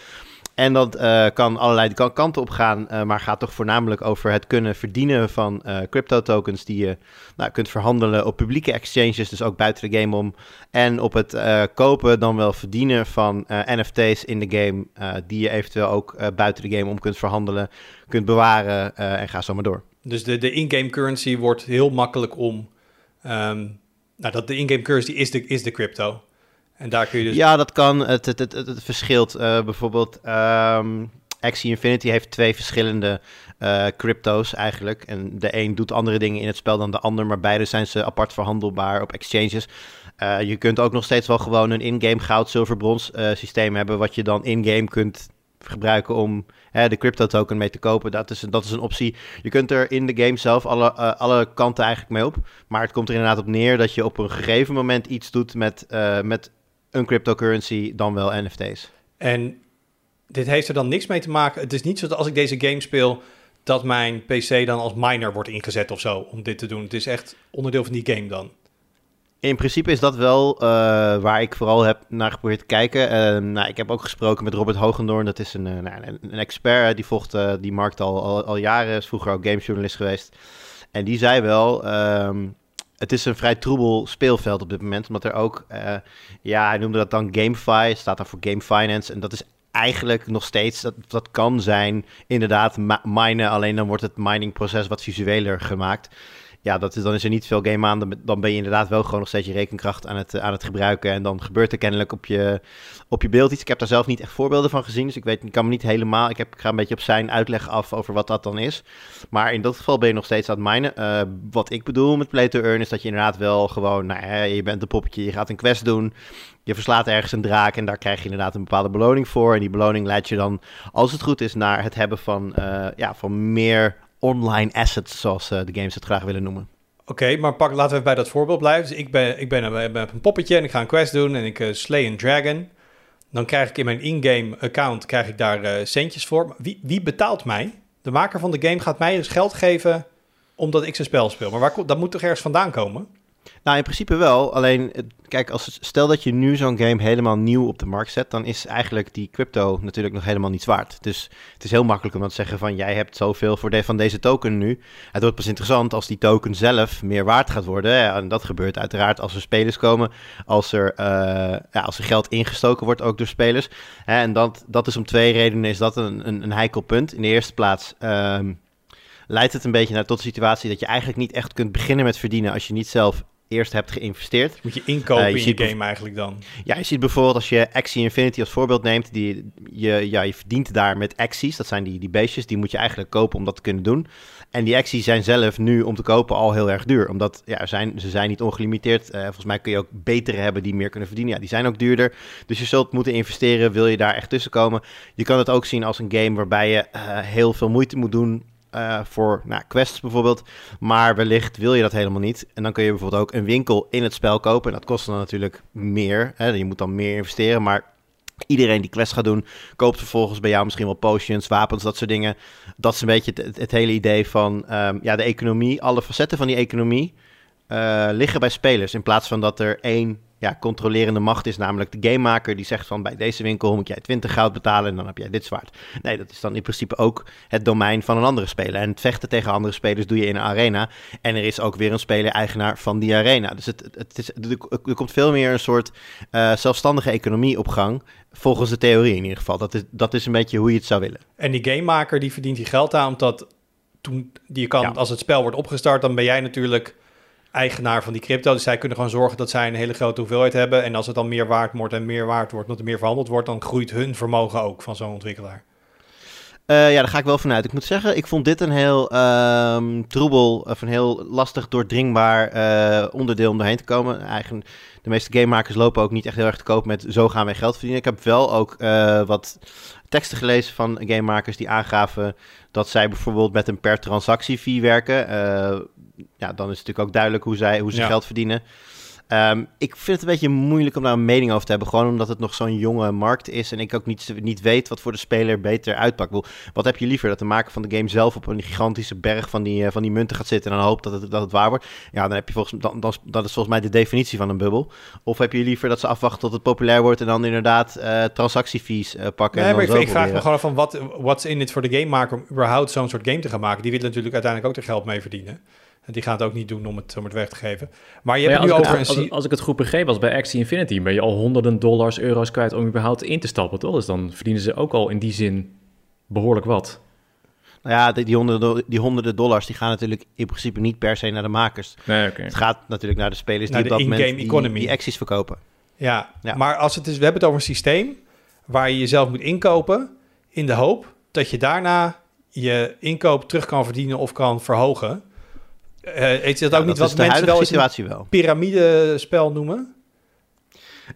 En dat uh, kan allerlei kanten op gaan, uh, maar gaat toch voornamelijk over het kunnen verdienen van uh, crypto tokens die je nou, kunt verhandelen op publieke exchanges, dus ook buiten de game om. En op het kopen dan wel verdienen van NFT's in de game, die je eventueel ook buiten de game om kunt verhandelen, kunt bewaren en ga zo maar door. Dus de, de in-game currency wordt heel makkelijk om. Um, nou, dat de in-game currency is de, is de crypto. En daar kun je dus... Ja, dat kan. Het, het, het, het verschilt. Uh, bijvoorbeeld, um, Infinity heeft twee verschillende uh, crypto's eigenlijk. En de een doet andere dingen in het spel dan de ander, maar beide zijn ze apart verhandelbaar op exchanges. Uh, je kunt ook nog steeds wel gewoon een in-game goud, zilver, brons systeem hebben, wat je dan in-game kunt gebruiken om hè, de crypto token mee te kopen. Dat is, dat is een optie. Je kunt er in de game zelf alle, alle kanten eigenlijk mee op. Maar het komt er inderdaad op neer dat je op een gegeven moment iets doet met, met een cryptocurrency, dan wel NFT's. En dit heeft er dan niks mee te maken. Het is niet zo dat als ik deze game speel, dat mijn PC dan als miner wordt ingezet of zo om dit te doen. Het is echt onderdeel van die game dan. In principe is dat wel uh, waar ik vooral heb naar geprobeerd te kijken. Uh, nou, ik heb ook gesproken met Robert Hogendoorn. Dat is een, uh, nou, een expert. Die volgt die markt al, al, al, jaren. Is vroeger ook gamejournalist geweest. En die zei wel... Um, het is een vrij troebel speelveld op dit moment. Omdat er ook, uh, ja, hij noemde dat dan GameFi, staat dan voor Game Finance. En dat is eigenlijk nog steeds, dat, dat kan zijn inderdaad minen, alleen dan wordt het miningproces wat visueler gemaakt ja, dat is, dan is er niet veel game aan. Dan ben je inderdaad wel gewoon nog steeds je rekenkracht aan het, aan het gebruiken. En dan gebeurt er kennelijk op je, op je beeld iets. Ik heb daar zelf niet echt voorbeelden van gezien. Dus ik weet, ik kan me niet helemaal. Ik, heb, ik ga een beetje op zijn uitleg af over wat dat dan is. Maar in dat geval ben je nog steeds aan het minen. Uh, wat ik bedoel met play to earn is dat je inderdaad wel gewoon. Nou, hè, je bent een poppetje, je gaat een quest doen. Je verslaat ergens een draak en daar krijg je inderdaad een bepaalde beloning voor. En die beloning leidt je dan, als het goed is, naar het hebben van, uh, ja, van meer online assets, zoals uh, de games het graag willen noemen. Oké, maar pak, laten we bij dat voorbeeld blijven. Dus ik ben, ik ben, ben, ben een poppetje en ik ga een quest doen en ik uh, slay een dragon. Dan krijg ik in mijn in-game account krijg ik daar centjes voor. Wie, wie betaalt mij? De maker van de game gaat mij dus geld geven omdat ik zijn spel speel. Maar waar, dat moet toch ergens vandaan komen? Nou, in principe wel. Alleen, kijk, als, stel dat je nu zo'n game helemaal nieuw op de markt zet, dan is eigenlijk die crypto natuurlijk nog helemaal niets waard. Dus het is heel makkelijk om dan te zeggen van, jij hebt zoveel voor van deze token nu. Het wordt pas interessant als die token zelf meer waard gaat worden. En dat gebeurt uiteraard als er spelers komen, als er, eh, ja, als er geld ingestoken wordt ook door spelers. En dat, dat is om twee redenen is dat een, een, een heikel punt. In de eerste plaats... ehm, leidt het een beetje naar tot de situatie dat je eigenlijk niet echt kunt beginnen met verdienen als je niet zelf eerst hebt geïnvesteerd. Moet je inkopen Eh, je in je game eigenlijk dan. Ja, je ziet bijvoorbeeld als je Axie Infinity als voorbeeld neemt, die, je, ja, je verdient daar met Axies, dat zijn die, die beestjes, die moet je eigenlijk kopen om dat te kunnen doen. En die Axies zijn zelf nu om te kopen al heel erg duur, omdat ja, zijn, ze zijn niet ongelimiteerd. Eh, volgens mij kun je ook betere hebben die meer kunnen verdienen. Ja, die zijn ook duurder, dus je zult moeten investeren, wil je daar echt tussen komen. Je kan het ook zien als een game waarbij je eh, heel veel moeite moet doen eh, voor nou, quests bijvoorbeeld. Maar wellicht wil je dat helemaal niet. En dan kun je bijvoorbeeld ook een winkel in het spel kopen. En dat kost dan natuurlijk meer. Hè? Je moet dan meer investeren. Maar iedereen die quest gaat doen, koopt vervolgens bij jou misschien wel potions, wapens, dat soort dingen. Dat is een beetje het, hele idee van ehm, ja, de economie. Alle facetten van die economie eh, liggen bij spelers. In plaats van dat er één ja, controlerende macht is, namelijk de gamemaker die zegt van bij deze winkel moet jij 20 goud betalen en dan heb jij dit zwaard. Nee, dat is dan in principe ook het domein van een andere speler. En het vechten tegen andere spelers doe je in een arena. En er is ook weer een speler-eigenaar van die arena. Dus het, het is, er, komt veel meer een soort eh, zelfstandige economie op gang. Volgens de theorie in ieder geval. Dat is, dat is een beetje hoe je het zou willen. En die gamemaker die verdient die geld aan, omdat toen die kan, Ja. als het spel wordt opgestart, dan ben jij natuurlijk eigenaar van die crypto. Dus zij kunnen gewoon zorgen dat zij een hele grote hoeveelheid hebben. En als het dan meer waard wordt en meer waard wordt, omdat er meer verhandeld wordt, dan groeit hun vermogen ook van zo'n ontwikkelaar. Eh, ja, daar ga ik wel vanuit. Ik moet zeggen, ik vond dit een heel ehm, troebel, of een heel lastig doordringbaar eh, onderdeel om doorheen te komen. Eigenlijk, de meeste gamemakers lopen ook niet echt heel erg te koop met zo gaan wij geld verdienen. Ik heb wel ook eh, wat teksten gelezen van gamemakers die aangaven dat zij bijvoorbeeld met een per transactie fee werken. Ja, dan is het natuurlijk ook duidelijk hoe, zij, hoe ze Ja. geld verdienen. Ehm, ik vind het een beetje moeilijk om daar een mening over te hebben. Gewoon omdat het nog zo'n jonge markt is. En ik ook niet, niet weet wat voor de speler beter uitpakt. Bedoel, Wat heb je liever? Dat de maker van de game zelf op een gigantische berg van die, eh, van die munten gaat zitten. En dan hoopt dat het, dat het waar wordt. Ja, dan heb je volgens dan, dan, dat is volgens mij de definitie van een bubbel. Of heb je liever dat ze afwachten tot het populair wordt. En dan inderdaad eh transactiefees eh, pakken. Nee, en maar dan ik, ik vraag me gewoon af van wat what's in it voor de gamemaker om überhaupt zo'n soort game te gaan maken. Die willen natuurlijk uiteindelijk ook er geld mee verdienen. En die gaan het ook niet doen om het, om het weg te geven. Maar je Maar hebt ja, nu over ik, een... als, ik het goed begreep was bij Axie Infinity, ben je al honderden dollars, euro's kwijt om überhaupt in te stappen, toch? Dus dan verdienen ze ook al in die zin behoorlijk wat. Nou ja, die, die, honderden, die honderden dollars die gaan natuurlijk in principe niet per se naar de makers. Nee, oké. Het gaat natuurlijk naar de spelers Naar die op de dat moment in-game die, economy. die acties verkopen. Ja, Ja. maar als het is, we hebben het over een systeem waar je jezelf moet inkopen in de hoop dat je daarna je inkoop terug kan verdienen of kan verhogen. Eh heet dat ook Ja, niet dat wat is de mensen wel eens een situatie wel. piramidespel noemen?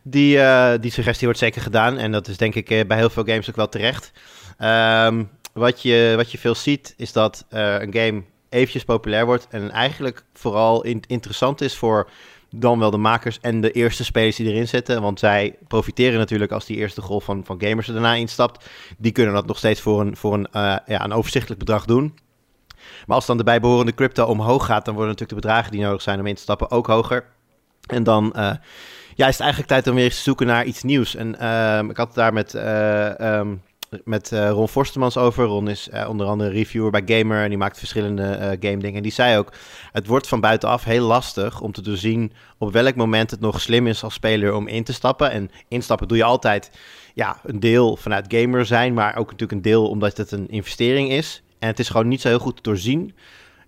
Die, eh, die suggestie wordt zeker gedaan. En dat is denk ik eh, bij heel veel games ook wel terecht. Ehm, wat, je, wat je veel ziet, is dat een game eventjes populair wordt. En eigenlijk vooral in- interessant is voor dan wel de makers en de eerste spelers die erin zitten. Want zij profiteren natuurlijk als die eerste golf van, van gamers er daarna instapt. Die kunnen dat nog steeds voor een, voor een, ja, een overzichtelijk bedrag doen. Maar als dan de bijbehorende crypto omhoog gaat, dan worden natuurlijk de bedragen die nodig zijn om in te stappen ook hoger. En dan eh, ja, is het eigenlijk tijd om weer eens te zoeken naar iets nieuws. En ehm, ik had het daar met, eh, ehm, met eh, Ron Forstemans over. Ron is onder andere reviewer bij Gamer en die maakt verschillende game dingen. En die zei ook, het wordt van buitenaf heel lastig om te doorzien op welk moment het nog slim is als speler om in te stappen. En instappen doe je altijd ja, een deel vanuit gamer zijn, maar ook natuurlijk een deel omdat het een investering is. En het is gewoon niet zo heel goed te doorzien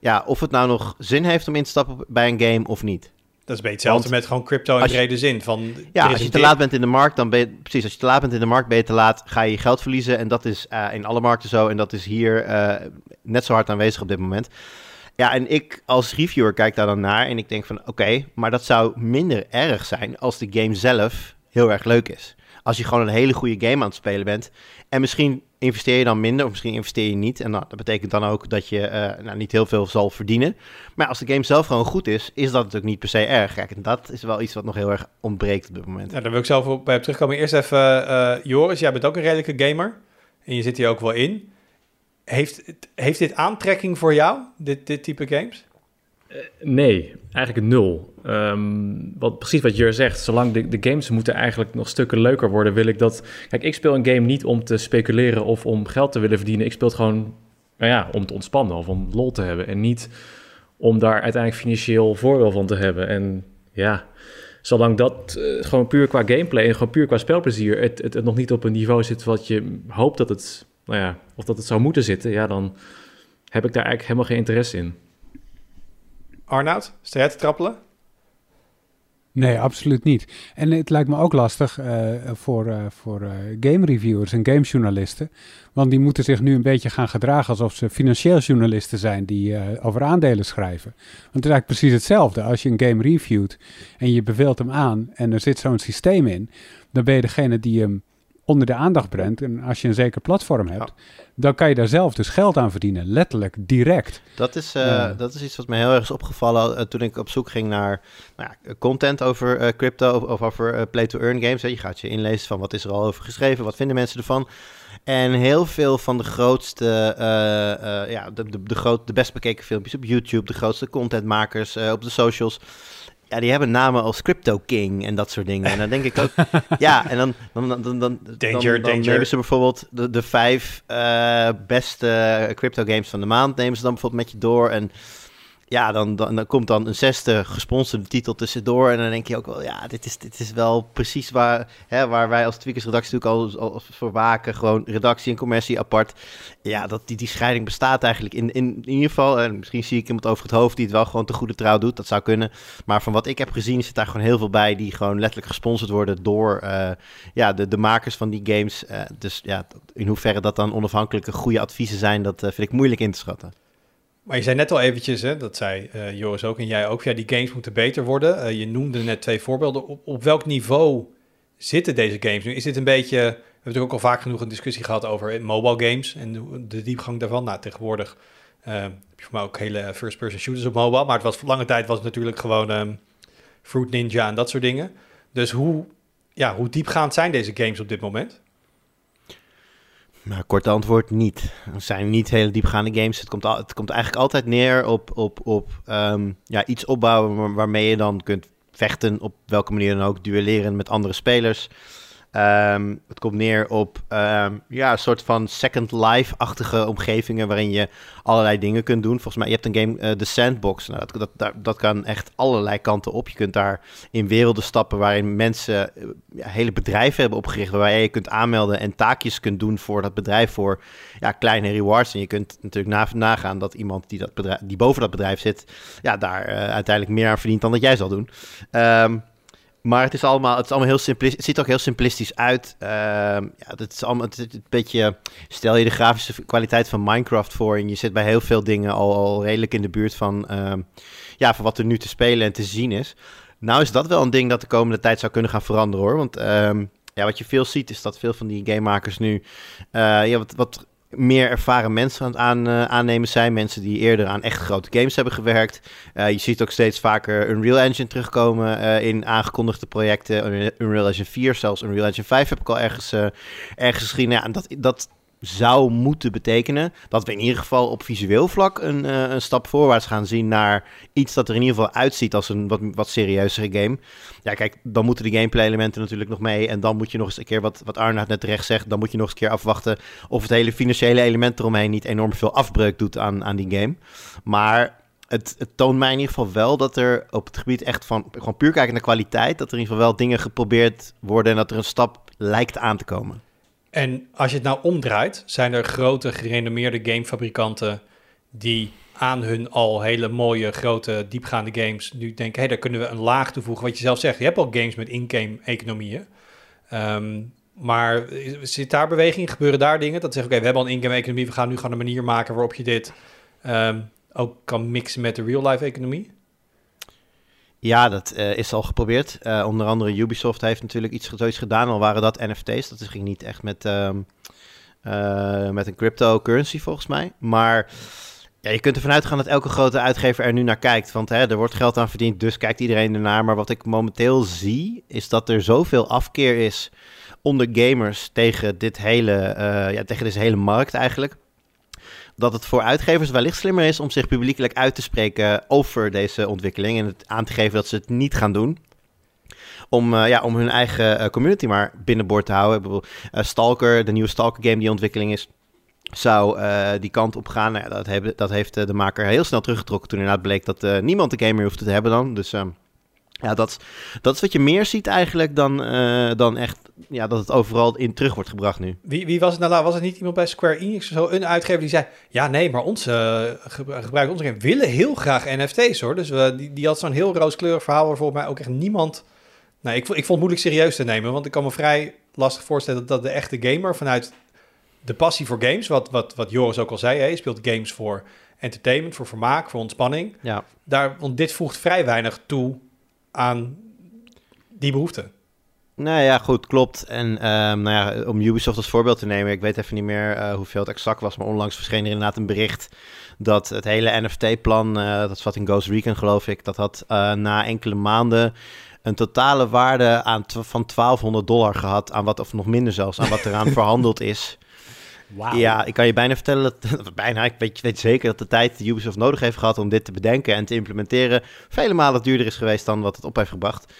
ja, of het nou nog zin heeft om in te stappen bij een game of niet. Dat is een beetje hetzelfde met gewoon crypto in brede zin. Van, Ja, als je te laat bent in de markt, dan ben je precies. Als je te laat bent in de markt, ben je te laat, ga je je geld verliezen. En dat is eh, in alle markten zo. En dat is hier eh, net zo hard aanwezig op dit moment. Ja, en ik als reviewer kijk daar dan naar en ik denk van oké, maar dat zou minder erg zijn als de game zelf heel erg leuk is. Als je gewoon een hele goede game aan het spelen bent en misschien investeer je dan minder of misschien investeer je niet. En dat betekent dan ook dat je eh, nou, niet heel veel zal verdienen. Maar als de game zelf gewoon goed is, is dat natuurlijk niet per se erg. Kijk, en dat is wel iets wat nog heel erg ontbreekt op dit moment. Ja, daar wil ik zelf op bij terugkomen. Eerst even, eh, Joris, jij bent ook een redelijke gamer. En je zit hier ook wel in. Heeft, heeft dit aantrekking voor jou, dit, dit type games? Nee, eigenlijk nul. Ehm, wat, precies wat Jur zegt, zolang de, de games moeten eigenlijk nog stukken leuker worden, wil ik dat... Kijk, ik speel een game niet om te speculeren of om geld te willen verdienen. Ik speel het gewoon nou ja, om te ontspannen of om lol te hebben. En niet om daar uiteindelijk financieel voordeel van te hebben. En ja, zolang dat uh, gewoon puur qua gameplay en gewoon puur qua spelplezier... Het, het, het nog niet op een niveau zit wat je hoopt dat het... Nou ja, of dat het zou moeten zitten, ja, dan heb ik daar eigenlijk helemaal geen interesse in. Arnoud, sta te trappelen? Nee, absoluut niet. En het lijkt me ook lastig uh, voor, uh, voor uh, game reviewers en gamejournalisten. Want die moeten zich nu een beetje gaan gedragen alsof ze financieel journalisten zijn die over aandelen schrijven. Want het is eigenlijk precies hetzelfde. Als je een game reviewt en je beveelt hem aan en er zit zo'n systeem in, dan ben je degene die hem onder de aandacht brengt. En als je een zeker platform hebt, dan kan je daar zelf dus geld aan verdienen. Letterlijk, direct. Dat is, uh, dat is iets wat me heel erg is opgevallen uh, toen ik op zoek ging naar nou ja, content over uh, crypto of, of over play-to-earn games. Hè. Je gaat je inlezen van wat is er al over geschreven, wat vinden mensen ervan. En heel veel van de grootste, ja, de, de, de, groot, de best bekeken filmpjes op YouTube, de grootste contentmakers op de socials ja, die hebben namen als Crypto King en dat soort dingen. En dan denk ik ook, ja, en dan, dan, dan, dan, dan, danger, dan, danger. nemen ze bijvoorbeeld de, de vijf uh, beste crypto games van de maand, nemen ze dan bijvoorbeeld met je door. En ja, dan, dan, komt dan een zesde gesponsorde titel tussendoor. En dan denk je ook wel, ja, dit is, dit is wel precies waar, hè, waar wij als Tweakers redactie natuurlijk al, voor waken. Gewoon redactie en commercie apart. Ja, dat, die, die scheiding bestaat eigenlijk in, in, in ieder geval. En misschien zie ik iemand over het hoofd die het wel gewoon te goede trouw doet. Dat zou kunnen. Maar van wat ik heb gezien zit daar gewoon heel veel bij die gewoon letterlijk gesponsord worden door uh, ja, de, de makers van die games. Uh, dus ja, in hoeverre dat dan onafhankelijke goede adviezen zijn, dat uh, vind ik moeilijk in te schatten. Maar je zei net al eventjes, hè, dat zei uh, Joris ook en jij ook, ja, die games moeten beter worden. Uh, je noemde net twee voorbeelden. Op, op welk niveau zitten deze games nu? Is dit een beetje, we hebben natuurlijk ook al vaak genoeg een discussie gehad over mobile games en de, diepgang daarvan. Nou, tegenwoordig uh, heb je voor mij ook hele first-person shooters op mobile, maar het was lange tijd was het natuurlijk gewoon um, Fruit Ninja en dat soort dingen. Dus hoe, ja, hoe diepgaand zijn deze games op dit moment? Nou, kort antwoord niet. Het zijn niet hele diepgaande games. Het komt, het komt eigenlijk altijd neer op, op, op um, ja, iets opbouwen waarmee je dan kunt vechten op welke manier dan ook, duelleren met andere spelers. Um, het komt neer op um, ja, een soort van Second Life-achtige omgevingen waarin je allerlei dingen kunt doen. Volgens mij, je hebt een game, uh, The Sandbox. Nou, dat, dat, dat kan echt allerlei kanten op. Je kunt daar in werelden stappen waarin mensen uh, ja, hele bedrijven hebben opgericht. Waar je kunt aanmelden en taakjes kunt doen voor dat bedrijf voor ja, kleine rewards. En je kunt natuurlijk na, nagaan dat iemand die, dat bedrijf, die boven dat bedrijf zit, ja, daar uh, uiteindelijk meer aan verdient dan dat jij zal doen. Um, maar het is allemaal, het is allemaal heel simplistisch. Het ziet ook heel simplistisch uit. Uh, ja, het is allemaal het een beetje. Stel je de grafische kwaliteit van Minecraft voor. En je zit bij heel veel dingen al, al redelijk in de buurt van. Uh, ja, van wat er nu te spelen en te zien is. Nou, is dat wel een ding dat de komende tijd zou kunnen gaan veranderen hoor. Want uh, ja, wat je veel ziet, is dat veel van die gamemakers nu. Uh, ja, wat, wat meer ervaren mensen aan het uh, aannemen zijn. Mensen die eerder aan echt grote games hebben gewerkt. Uh, je ziet ook steeds vaker Unreal Engine terugkomen uh, in aangekondigde projecten. Unreal Engine 4, zelfs Unreal Engine 5 heb ik al ergens, ergens gezien. Ja, dat, dat zou moeten betekenen dat we in ieder geval op visueel vlak een, uh, een stap voorwaarts gaan zien naar iets dat er in ieder geval uitziet als een wat, wat serieuzere game. Ja, kijk, dan moeten de gameplay-elementen natuurlijk nog mee. En dan moet je nog eens een keer, wat, wat Arnoud net terecht zegt, dan moet je nog eens een keer afwachten of het hele financiële element eromheen niet enorm veel afbreuk doet aan, aan die game. Maar het, het, toont mij in ieder geval wel dat er op het gebied echt van gewoon puur kijken naar kwaliteit, dat er in ieder geval wel dingen geprobeerd worden en dat er een stap lijkt aan te komen. En als je het nou omdraait, zijn er grote gerenommeerde gamefabrikanten die aan hun al hele mooie, grote, diepgaande games nu denken, hé, hey, daar kunnen we een laag toevoegen. Wat je zelf zegt, je hebt al games met in-game economieën. Um, maar zit daar beweging? Gebeuren daar dingen? Dat zeggen, oké, we hebben al een in-game economie, we gaan nu gewoon een manier maken waarop je dit um, ook kan mixen met de real-life economie? Ja, dat uh, is al geprobeerd. Uh, onder andere Ubisoft heeft natuurlijk iets zoiets gedaan, al waren dat NFT's. Dat ging niet echt met, um, uh, met een cryptocurrency volgens mij. Maar ja, je kunt ervan uitgaan dat elke grote uitgever er nu naar kijkt. Want hè, er wordt geld aan verdiend, dus kijkt iedereen ernaar. Maar wat ik momenteel zie, is dat er zoveel afkeer is onder gamers tegen, dit hele, ja, tegen deze hele markt eigenlijk dat het voor uitgevers wellicht slimmer is om zich publiekelijk uit te spreken over deze ontwikkeling en het aan te geven dat ze het niet gaan doen. Om, eh, ja, om hun eigen eh, community maar binnenboord te houden. Eh, Stalker, de nieuwe Stalker game die in ontwikkeling is, zou die kant op gaan. Nou dat, heb- dat heeft de maker heel snel teruggetrokken toen inderdaad bleek dat niemand de game meer hoefde te hebben dan. Dus ehm, ja, dat, is- dat is wat je meer ziet eigenlijk dan, eh, dan echt ja, dat het overal in terug wordt gebracht nu. Wie, wie was het nou? Was het niet iemand bij Square Enix of zo? Een uitgever die zei... Ja, nee, maar onze uh, gebruikers onze game willen heel graag NFT's hoor. Dus we, die, die had zo'n heel rooskleurig verhaal... waar volgens mij ook echt niemand... Nou, ik, ik vond het moeilijk serieus te nemen. Want ik kan me vrij lastig voorstellen... dat, dat de echte gamer vanuit de passie voor games... wat, wat, wat Joris ook al zei... Hè, je speelt games voor entertainment, voor vermaak, voor ontspanning. Ja. Daar, want dit voegt vrij weinig toe aan die behoefte. Nou ja, goed, klopt. En ehm, nou ja, om Ubisoft als voorbeeld te nemen, ik weet even niet meer eh, hoeveel het exact was, maar onlangs verscheen er inderdaad een bericht dat het hele NFT-plan, eh, dat zat in Ghost Recon geloof ik, dat had eh, na enkele maanden een totale waarde aan van 1200 dollar gehad, aan wat, of nog minder zelfs, aan wat eraan verhandeld is. Ja, ik kan je bijna vertellen dat, bijna, ik weet, weet zeker dat de tijd die Ubisoft nodig heeft gehad om dit te bedenken en te implementeren, vele malen duurder is geweest dan wat het op heeft gebracht.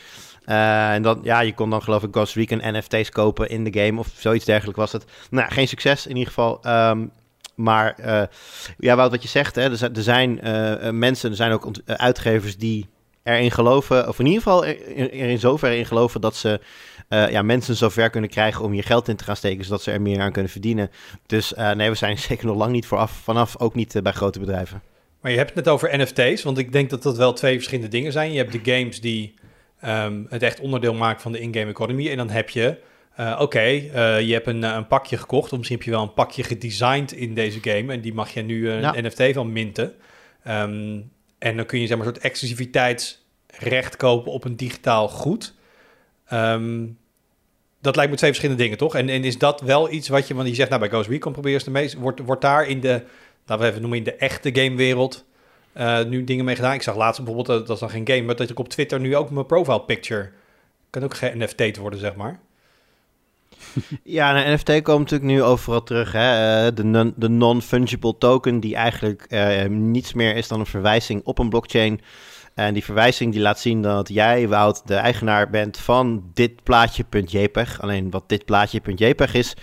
Eh, en dan, ja, je kon dan geloof ik Ghost Recon NFT's kopen in de game of zoiets dergelijks was het. Nou, geen succes in ieder geval. Ehm, maar eh, ja, wat je zegt, hè, er zijn, er zijn eh, mensen, er zijn ook uitgevers die erin geloven, of in ieder geval er, er in zoverre in geloven dat ze eh, ja, mensen zover kunnen krijgen om hier geld in te gaan steken, zodat ze er meer aan kunnen verdienen. Dus eh, nee, we zijn zeker nog lang niet vooraf, vanaf, ook niet eh, bij grote bedrijven. Maar je hebt het net over NFT's, want ik denk dat dat wel twee verschillende dingen zijn. Je hebt de games die ehm, het echt onderdeel maken van de in-game economy. En dan heb je, oké, je hebt een, een pakje gekocht, of misschien heb je wel een pakje gedesigned in deze game. En die mag je nu een Ja. NFT van minten. Ehm, en dan kun je zeg maar een soort exclusiviteitsrecht kopen op een digitaal goed. Ehm, dat lijkt me twee verschillende dingen, toch? En, en is dat wel iets wat je, want je zegt, nou bij Ghost Recon probeer het de meest, wordt, wordt daar in de, laten we even noemen, in de echte gamewereld eh, nu dingen mee gedaan? Ik zag laatst bijvoorbeeld, eh, dat is dan geen game, maar dat ik op Twitter nu ook mijn profile picture kan ook geen NFT worden, zeg maar. Ja, nou, NFT komt natuurlijk nu overal terug. Hè? Eh, de, de non-fungible token, die eigenlijk niets meer is dan een verwijzing op een blockchain. En die verwijzing die laat zien dat jij, Wout, de eigenaar bent van dit plaatje.jpg. Alleen wat dit plaatje.jpg is,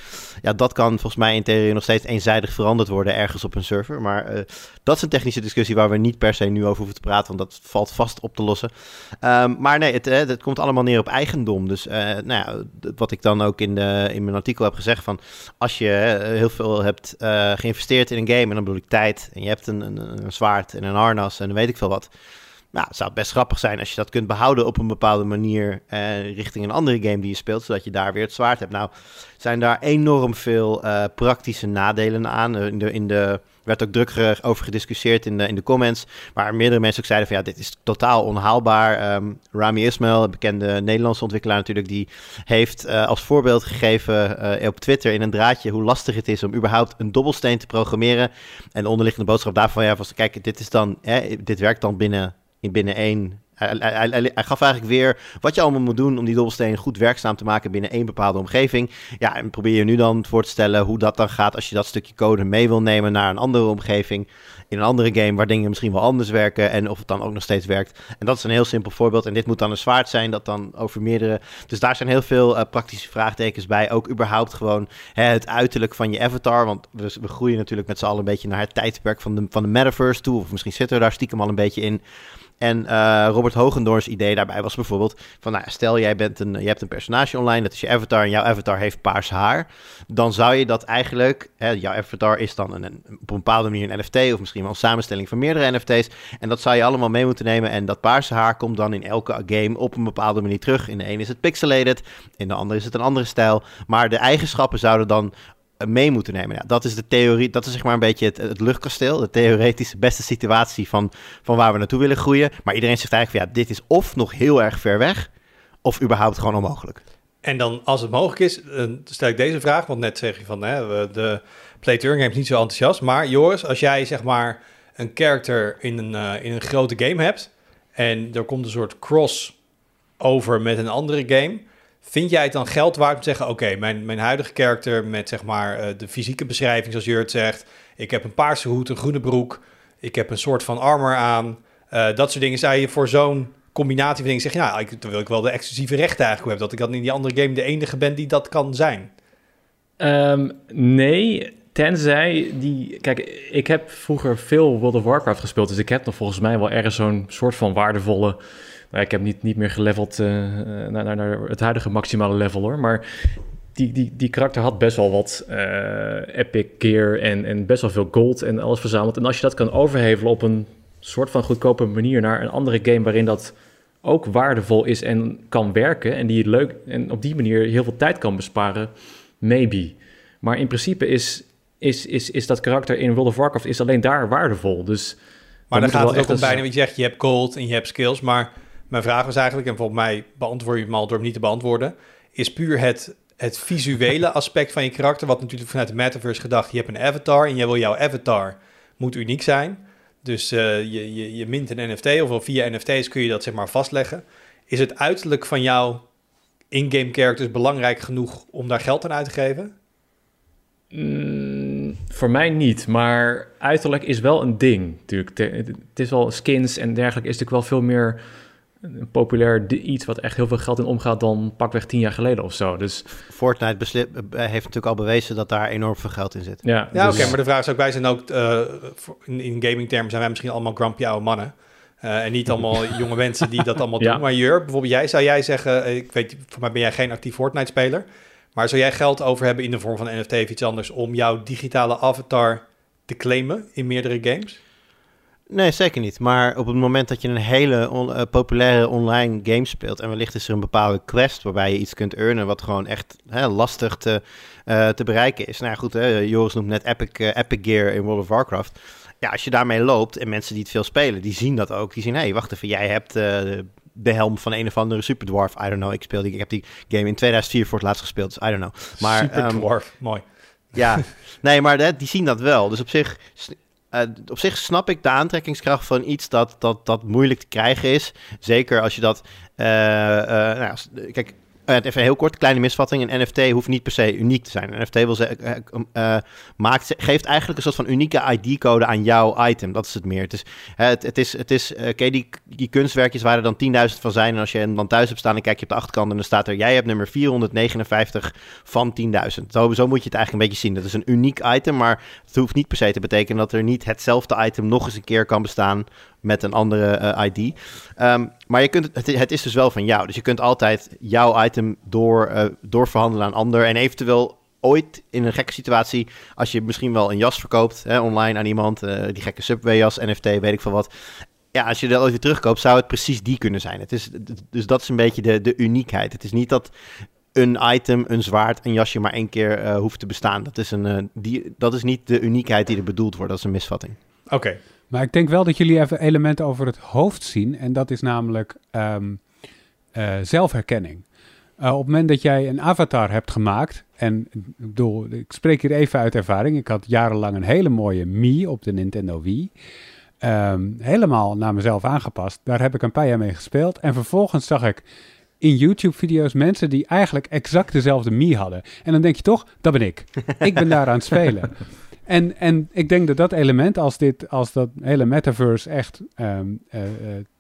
ja, dat kan volgens mij in theorie nog steeds eenzijdig veranderd worden ergens op een server. Maar eh, dat is een technische discussie waar we niet per se nu over hoeven te praten, want dat valt vast op te lossen. Ehm, maar nee, het, eh, het komt allemaal neer op eigendom. Dus eh, nou ja, wat ik dan ook in, de, in mijn artikel heb gezegd van... als je heel veel hebt geïnvesteerd in een game, en dan bedoel ik tijd... en je hebt een, een, een zwaard en een harnas en weet ik veel wat... Nou, zou best grappig zijn als je dat kunt behouden op een bepaalde manier... eh, richting een andere game die je speelt, zodat je daar weer het zwaard hebt. Nou, zijn daar enorm veel eh, praktische nadelen aan. Eh, in de, in de, werd ook druk over gediscussieerd in de, in de comments... Waar meerdere mensen ook zeiden van ja, dit is totaal onhaalbaar. Ehm, Rami Ismail, een bekende Nederlandse ontwikkelaar natuurlijk, die heeft eh, als voorbeeld gegeven op Twitter in een draadje hoe lastig het is om überhaupt een dobbelsteen te programmeren. En de onderliggende boodschap daarvan ja, was kijk, dit is dan, dit werkt dan binnen, in binnen één. Hij, gaf eigenlijk weer wat je allemaal moet doen om die dobbelsteen goed werkzaam te maken binnen één bepaalde omgeving. Ja, en probeer je nu dan voor te stellen hoe dat dan gaat als je dat stukje code mee wil nemen naar een andere omgeving in een andere game waar dingen misschien wel anders werken en of het dan ook nog steeds werkt. En dat is een heel simpel voorbeeld. En dit moet dan een zwaard zijn dat dan over meerdere. Dus daar zijn heel veel eh, praktische vraagtekens bij. Ook überhaupt gewoon hè, het uiterlijk van je avatar. Want we, we groeien natuurlijk met z'n allen een beetje naar het tijdperk van de, van de metaverse toe. Of misschien zitten we daar stiekem al een beetje in. En eh, Robert Hogendoorns idee daarbij was bijvoorbeeld van, nou, stel jij bent een, je hebt een personage online, dat is je avatar en jouw avatar heeft paars haar, dan zou je dat eigenlijk, hè, jouw avatar is dan een, een- op een bepaalde manier een NFT of misschien wel een samenstelling van meerdere NFT's en dat zou je allemaal mee moeten nemen en dat paarse haar komt dan in elke game op een bepaalde manier terug. In de ene is het pixelated, in de andere is het een andere stijl, maar de eigenschappen zouden dan mee moeten nemen. Ja, dat is de theorie, dat is zeg maar een beetje het, luchtkasteel, de theoretische beste situatie van, van waar we naartoe willen groeien. Maar iedereen zegt eigenlijk van ja, dit is of nog heel erg ver weg, of überhaupt gewoon onmogelijk. En dan, als het mogelijk is, stel ik deze vraag. Want net zeg je van, hè, de Play to Earn game is niet zo enthousiast. Maar Joris, als jij zeg maar een character in een, eh, in een grote game hebt... en er komt een soort cross over met een andere game... Vind jij het dan geld waard om te zeggen: Oké, mijn, mijn huidige karakter met zeg maar eh, de fysieke beschrijving, zoals Jurt zegt. Ik heb een paarse hoed, een groene broek. Ik heb een soort van armor aan. eh, dat soort dingen. Zou je voor zo'n combinatie van dingen zeggen: Ja, ik, wil ik wel de exclusieve rechten eigenlijk hebben. Dat ik dan in die andere game de enige ben die dat kan zijn. Ehm, nee, tenzij die... Kijk, ik heb vroeger veel World of Warcraft gespeeld, dus ik heb nog volgens mij wel ergens zo'n soort van waardevolle... Nou, ik heb niet, niet meer geleveld eh, naar, naar, naar het huidige maximale level hoor, maar die, die, die karakter had best wel wat eh, epic gear en, en best wel veel gold en alles verzameld. En als je dat kan overhevelen op een soort van goedkope manier naar een andere game waarin dat ook waardevol is en kan werken en die het leuk en op die manier heel veel tijd kan besparen, maybe. Maar in principe is, is, is, is dat karakter in World of Warcraft is alleen daar waardevol. Dus Maar dan er gaat het ook om bijna, want je zegt, je hebt gold en je hebt skills. Maar mijn vraag was eigenlijk, en volgens mij beantwoord je hem al door hem niet te beantwoorden, is puur het, het visuele aspect van je karakter, wat natuurlijk vanuit de metaverse gedacht, je hebt een avatar en jij wil jouw avatar moet uniek zijn. Dus eh, je, je, je mint een NFT of via NFT's kun je dat zeg maar vastleggen. Is het uiterlijk van jouw in-game characters belangrijk genoeg om daar geld aan uit te geven? Mm, voor mij niet, maar uiterlijk is wel een ding natuurlijk. Het het is wel skins en dergelijke is natuurlijk wel veel meer een populair iets wat echt heel veel geld in omgaat dan pakweg tien jaar geleden of zo. Dus Fortnite besli- eh, heeft natuurlijk al bewezen dat daar enorm veel geld in zit. ja, Ja, dus- oké, maar de vraag is ook, wij zijn ook, eh, in, in gaming termen zijn wij misschien allemaal grumpy oude mannen. Eh, en niet allemaal jonge mensen die dat allemaal Ja. doen. Maar Jur, bijvoorbeeld jij, zou jij zeggen, ik weet, voor mij ben jij geen actief Fortnite-speler, maar zou jij geld over hebben in de vorm van een NFT of iets anders om jouw digitale avatar te claimen in meerdere games? Nee, zeker niet. Maar op het moment dat je een hele on- eh, populaire online game speelt... en wellicht is er een bepaalde quest waarbij je iets kunt earnen... wat gewoon echt hè, lastig te, eh, te bereiken is. Nou ja, goed, hè, Joris noemt net Epic, eh, Epic Gear in World of Warcraft. Ja, als je daarmee loopt en mensen die het veel spelen... die zien dat ook. Die zien, hé, hey, wacht even, jij hebt... de helm van een of andere superdwarf. I don't know. Ik, speel die, ik heb die game in 2004 voor het laatst gespeeld. Dus I don't know. Maar, ehm, dwarf, mooi. ja, nee, maar die zien dat wel. Dus op zich, eh, op zich snap ik de aantrekkingskracht van iets dat, dat, dat moeilijk te krijgen is. Zeker als je dat. eh, eh, nou, kijk, even heel kort, kleine misvatting. Een NFT hoeft niet per se uniek te zijn. Een NFT eh, eh, maakt, geeft eigenlijk een soort van unieke ID-code aan jouw item. Dat is het meer. Het is, het, het is, het is eh, die, die kunstwerkjes waar er dan 10.000 van zijn. En als je hem dan thuis hebt staan, dan kijk je op de achterkant en dan staat er: jij hebt nummer 459 van 10.000. Zo, zo moet je het eigenlijk een beetje zien. Dat is een uniek item, maar het hoeft niet per se te betekenen dat er niet hetzelfde item nog eens een keer kan bestaan met een andere eh, ID. Ehm, maar je kunt, het, het is dus wel van jou. Dus je kunt altijd jouw item door, eh, doorverhandelen aan ander. En eventueel ooit in een gekke situatie, als je misschien wel een jas verkoopt hè, online aan iemand, eh, die gekke Subway jas, NFT, weet ik veel wat. Ja, als je dat ooit weer terugkoopt, zou het precies die kunnen zijn. Het is, dus dat is een beetje de, de uniekheid. Het is niet dat een item, een zwaard, een jasje maar één keer hoeft te bestaan. Dat is, een, die, dat is niet de uniekheid die er bedoeld wordt. Dat is een misvatting. Oké, Maar ik denk wel dat jullie even elementen over het hoofd zien. En dat is namelijk ehm, eh, zelfherkenning. Eh, op het moment dat jij een avatar hebt gemaakt. En ik ik spreek hier even uit ervaring. Ik had jarenlang een hele mooie Mii op de Nintendo Wii. Ehm, helemaal naar mezelf aangepast. Daar heb ik een paar jaar mee gespeeld. En vervolgens zag ik in YouTube-video's mensen die eigenlijk exact dezelfde Mii hadden. En dan denk je toch, dat ben ik. Ik ben daar aan het spelen. En, en ik denk dat dat element, als, dit, als dat hele metaverse echt ehm, eh, eh,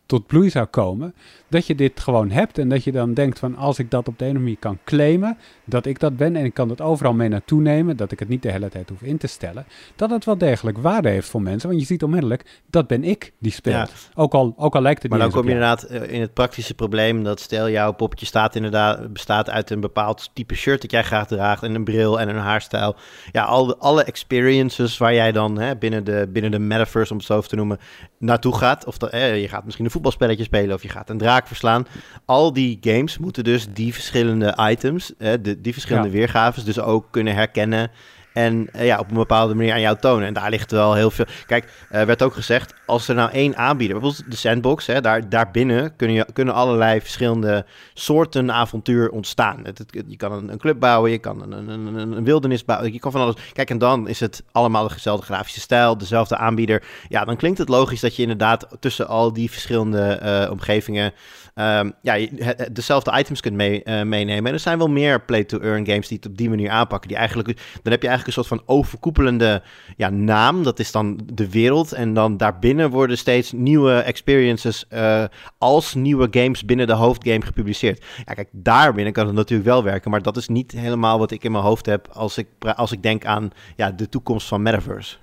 tot bloei zou komen, dat je dit gewoon hebt en dat je dan denkt van als ik dat op de ene manier kan claimen, dat ik dat ben en ik kan dat overal mee naartoe nemen, dat ik het niet de hele tijd hoef in te stellen, dat het wel degelijk waarde heeft voor mensen. Want je ziet onmiddellijk, dat ben ik die speelt. Ja. Ook, al, ook al lijkt het Maar dan niet eens kom je inderdaad eh, in het praktische probleem dat stel jouw poppetje staat inderdaad, bestaat uit een bepaald type shirt dat jij graag draagt en een bril en een haarstijl. Ja, al de, alle experiences waar jij dan hè, binnen, de, binnen de metaverse, om het zo te noemen, naartoe gaat. Of dat, eh, je gaat misschien een voetbalspelletje spelen of je gaat een draak verslaan. Al die games moeten dus die verschillende items, eh, de, die verschillende Ja. weergaves dus ook kunnen herkennen En eh, ja, op een bepaalde manier aan jou tonen. En daar ligt wel heel veel. Kijk, er werd ook gezegd: als er nou één aanbieder, bijvoorbeeld de sandbox, hè, daar, daarbinnen kunnen, je, kunnen allerlei verschillende soorten avontuur ontstaan. Het, het- je kan een, een club bouwen, je kan een, een, een, een wildernis bouwen, je kan van alles. Kijk, en dan is het allemaal dezelfde grafische stijl, dezelfde aanbieder. Ja, dan klinkt het logisch dat je inderdaad tussen al die verschillende eh, omgevingen ehm, ja, je- dezelfde items kunt mee, eh, meenemen. En er zijn wel meer play-to-earn games die het op die manier aanpakken. Die eigenlijk, dan heb je eigenlijk een soort van overkoepelende ja, naam. Dat is dan de wereld. En dan daarbinnen worden steeds nieuwe experiences eh, als nieuwe games binnen de hoofdgame gepubliceerd. Ja, kijk, daarbinnen kan het natuurlijk wel werken. Maar dat is niet helemaal wat ik in mijn hoofd heb als ik, als ik denk aan ja, de toekomst van Metaverse.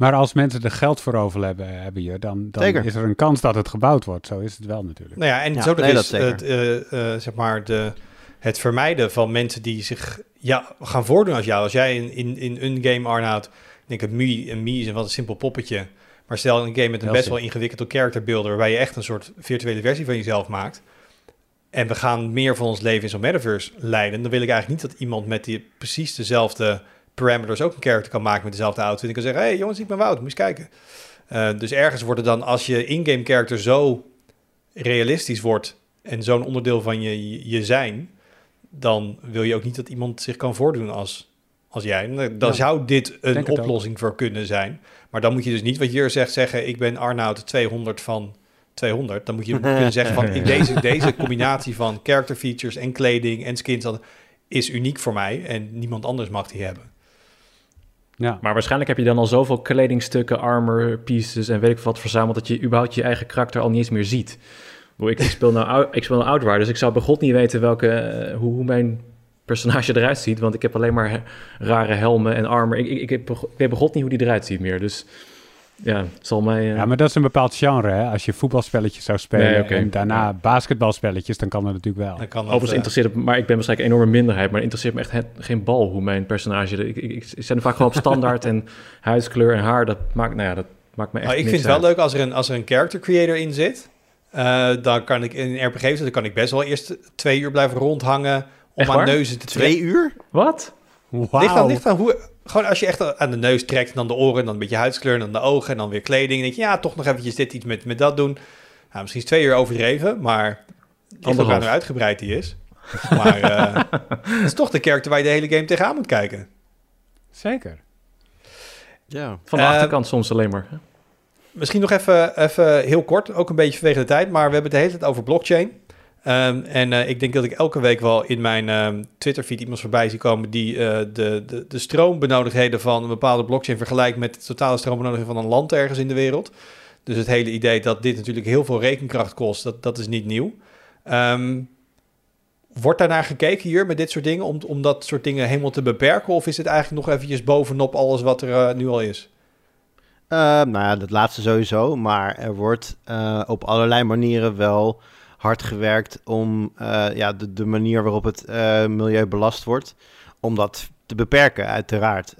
Maar als mensen er geld voor over hebben, hebben hier, dan, dan Zeker. is er een kans dat het gebouwd wordt. Zo is het wel natuurlijk. Nou ja, en Ja, zo dat nee, is dat zeker. het, eh, eh, zeg maar de, het vermijden van mensen die zich ja, gaan voordoen als jou. Als jij in, in, in een game, Arnoud, ik denk het Mii, een Mii is een wat een simpel poppetje. Maar stel een game met een Heel best wel ingewikkelde character builder, waarbij je echt een soort virtuele versie van jezelf maakt. En we gaan meer van ons leven in zo'n metaverse leiden. Dan wil ik eigenlijk niet dat iemand met die precies dezelfde parameters ook een character kan maken met dezelfde outfit. En kan zeggen, hé hey, jongens, ik ben Wout, moet eens kijken. Eh, dus ergens wordt het dan, als je in-game character zo realistisch wordt en zo'n onderdeel van je, je, je zijn, dan wil je ook niet dat iemand zich kan voordoen als, als jij. En Dan Ja, zou dit een oplossing voor kunnen zijn. Maar dan moet je dus niet wat je hier zegt zeggen, ik ben Arnoud 200 van 200. Dan moet je kunnen zeggen van in deze, deze combinatie van character features en kleding en skins is uniek voor mij en niemand anders mag die hebben. Ja. Maar waarschijnlijk heb je dan al zoveel kledingstukken, armor pieces en weet ik wat verzameld... dat je überhaupt je eigen karakter al niet eens meer ziet. Ik speel nou, ou- ik speel nou Outward, dus ik zou bij god niet weten welke, eh, hoe, hoe mijn personage eruit ziet. Want ik heb alleen maar rare helmen en armor. Ik, ik, ik, heb, weet bij god niet hoe die eruit ziet meer. Dus ja, het zal mij... eh, ja, maar dat is een bepaald genre. Hè? Als je voetbalspelletjes zou spelen Nee, en daarna basketbalspelletjes, dan kan dat natuurlijk wel. Dan kan dat, Overigens eh, interesseert het, maar ik ben waarschijnlijk een enorme minderheid, maar het interesseert me echt het- geen bal hoe mijn personage. Ik, ik, ik zet hem vaak gewoon op standaard en huidskleur en haar. Dat maakt, nou ja, dat maakt me echt. Maar ik niks vind het wel leuk als er een, als er een character creator in zit. Eh, dan kan ik in RPG's, dan kan ik best wel eerst twee uur blijven rondhangen om Echt aan neuzen te. Twee uur? Wat? Ligt aan, Wauw. ligt aan hoe, gewoon als je echt aan de neus trekt, en dan de oren, en dan een beetje huidskleur, en dan de ogen, en dan weer kleding. Dan denk je, ja, toch nog eventjes dit iets met, met dat doen. Nou, misschien is twee uur overdreven, maar Anderhalf. hoe uitgebreid die is. Maar eh, het is toch de character waar je de hele game tegenaan moet kijken. Zeker. Ja. Van de Eh, achterkant soms alleen maar. Misschien nog even, even heel kort, ook een beetje vanwege de tijd, maar we hebben het de hele tijd over blockchain. Ehm, en eh, ik denk dat ik elke week wel in mijn ehm Twitter-feed iemand voorbij zie komen die eh, de, de, de stroombenodigdheden van een bepaalde blockchain vergelijkt met de totale stroombenodiging van een land ergens in de wereld. Dus het hele idee dat dit natuurlijk heel veel rekenkracht kost, dat, dat is niet nieuw. Ehm, wordt daarnaar gekeken hier met dit soort dingen om, om dat soort dingen helemaal te beperken? Of is het eigenlijk nog eventjes bovenop alles wat er eh, nu al is? Nou ja, dat laatste sowieso. Maar er wordt op allerlei manieren wel hard gewerkt om eh, ja, de, de manier waarop het eh, milieu belast wordt, om dat te beperken, uiteraard.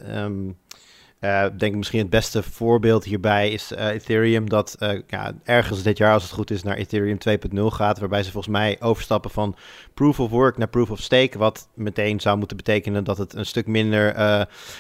Ik denk misschien het beste voorbeeld hierbij is eh, Ethereum, dat eh, ja, ergens dit jaar, als het goed is, naar Ethereum 2.0 gaat, waarbij ze volgens mij overstappen van proof of work naar proof of stake, wat meteen zou moeten betekenen dat het een stuk minder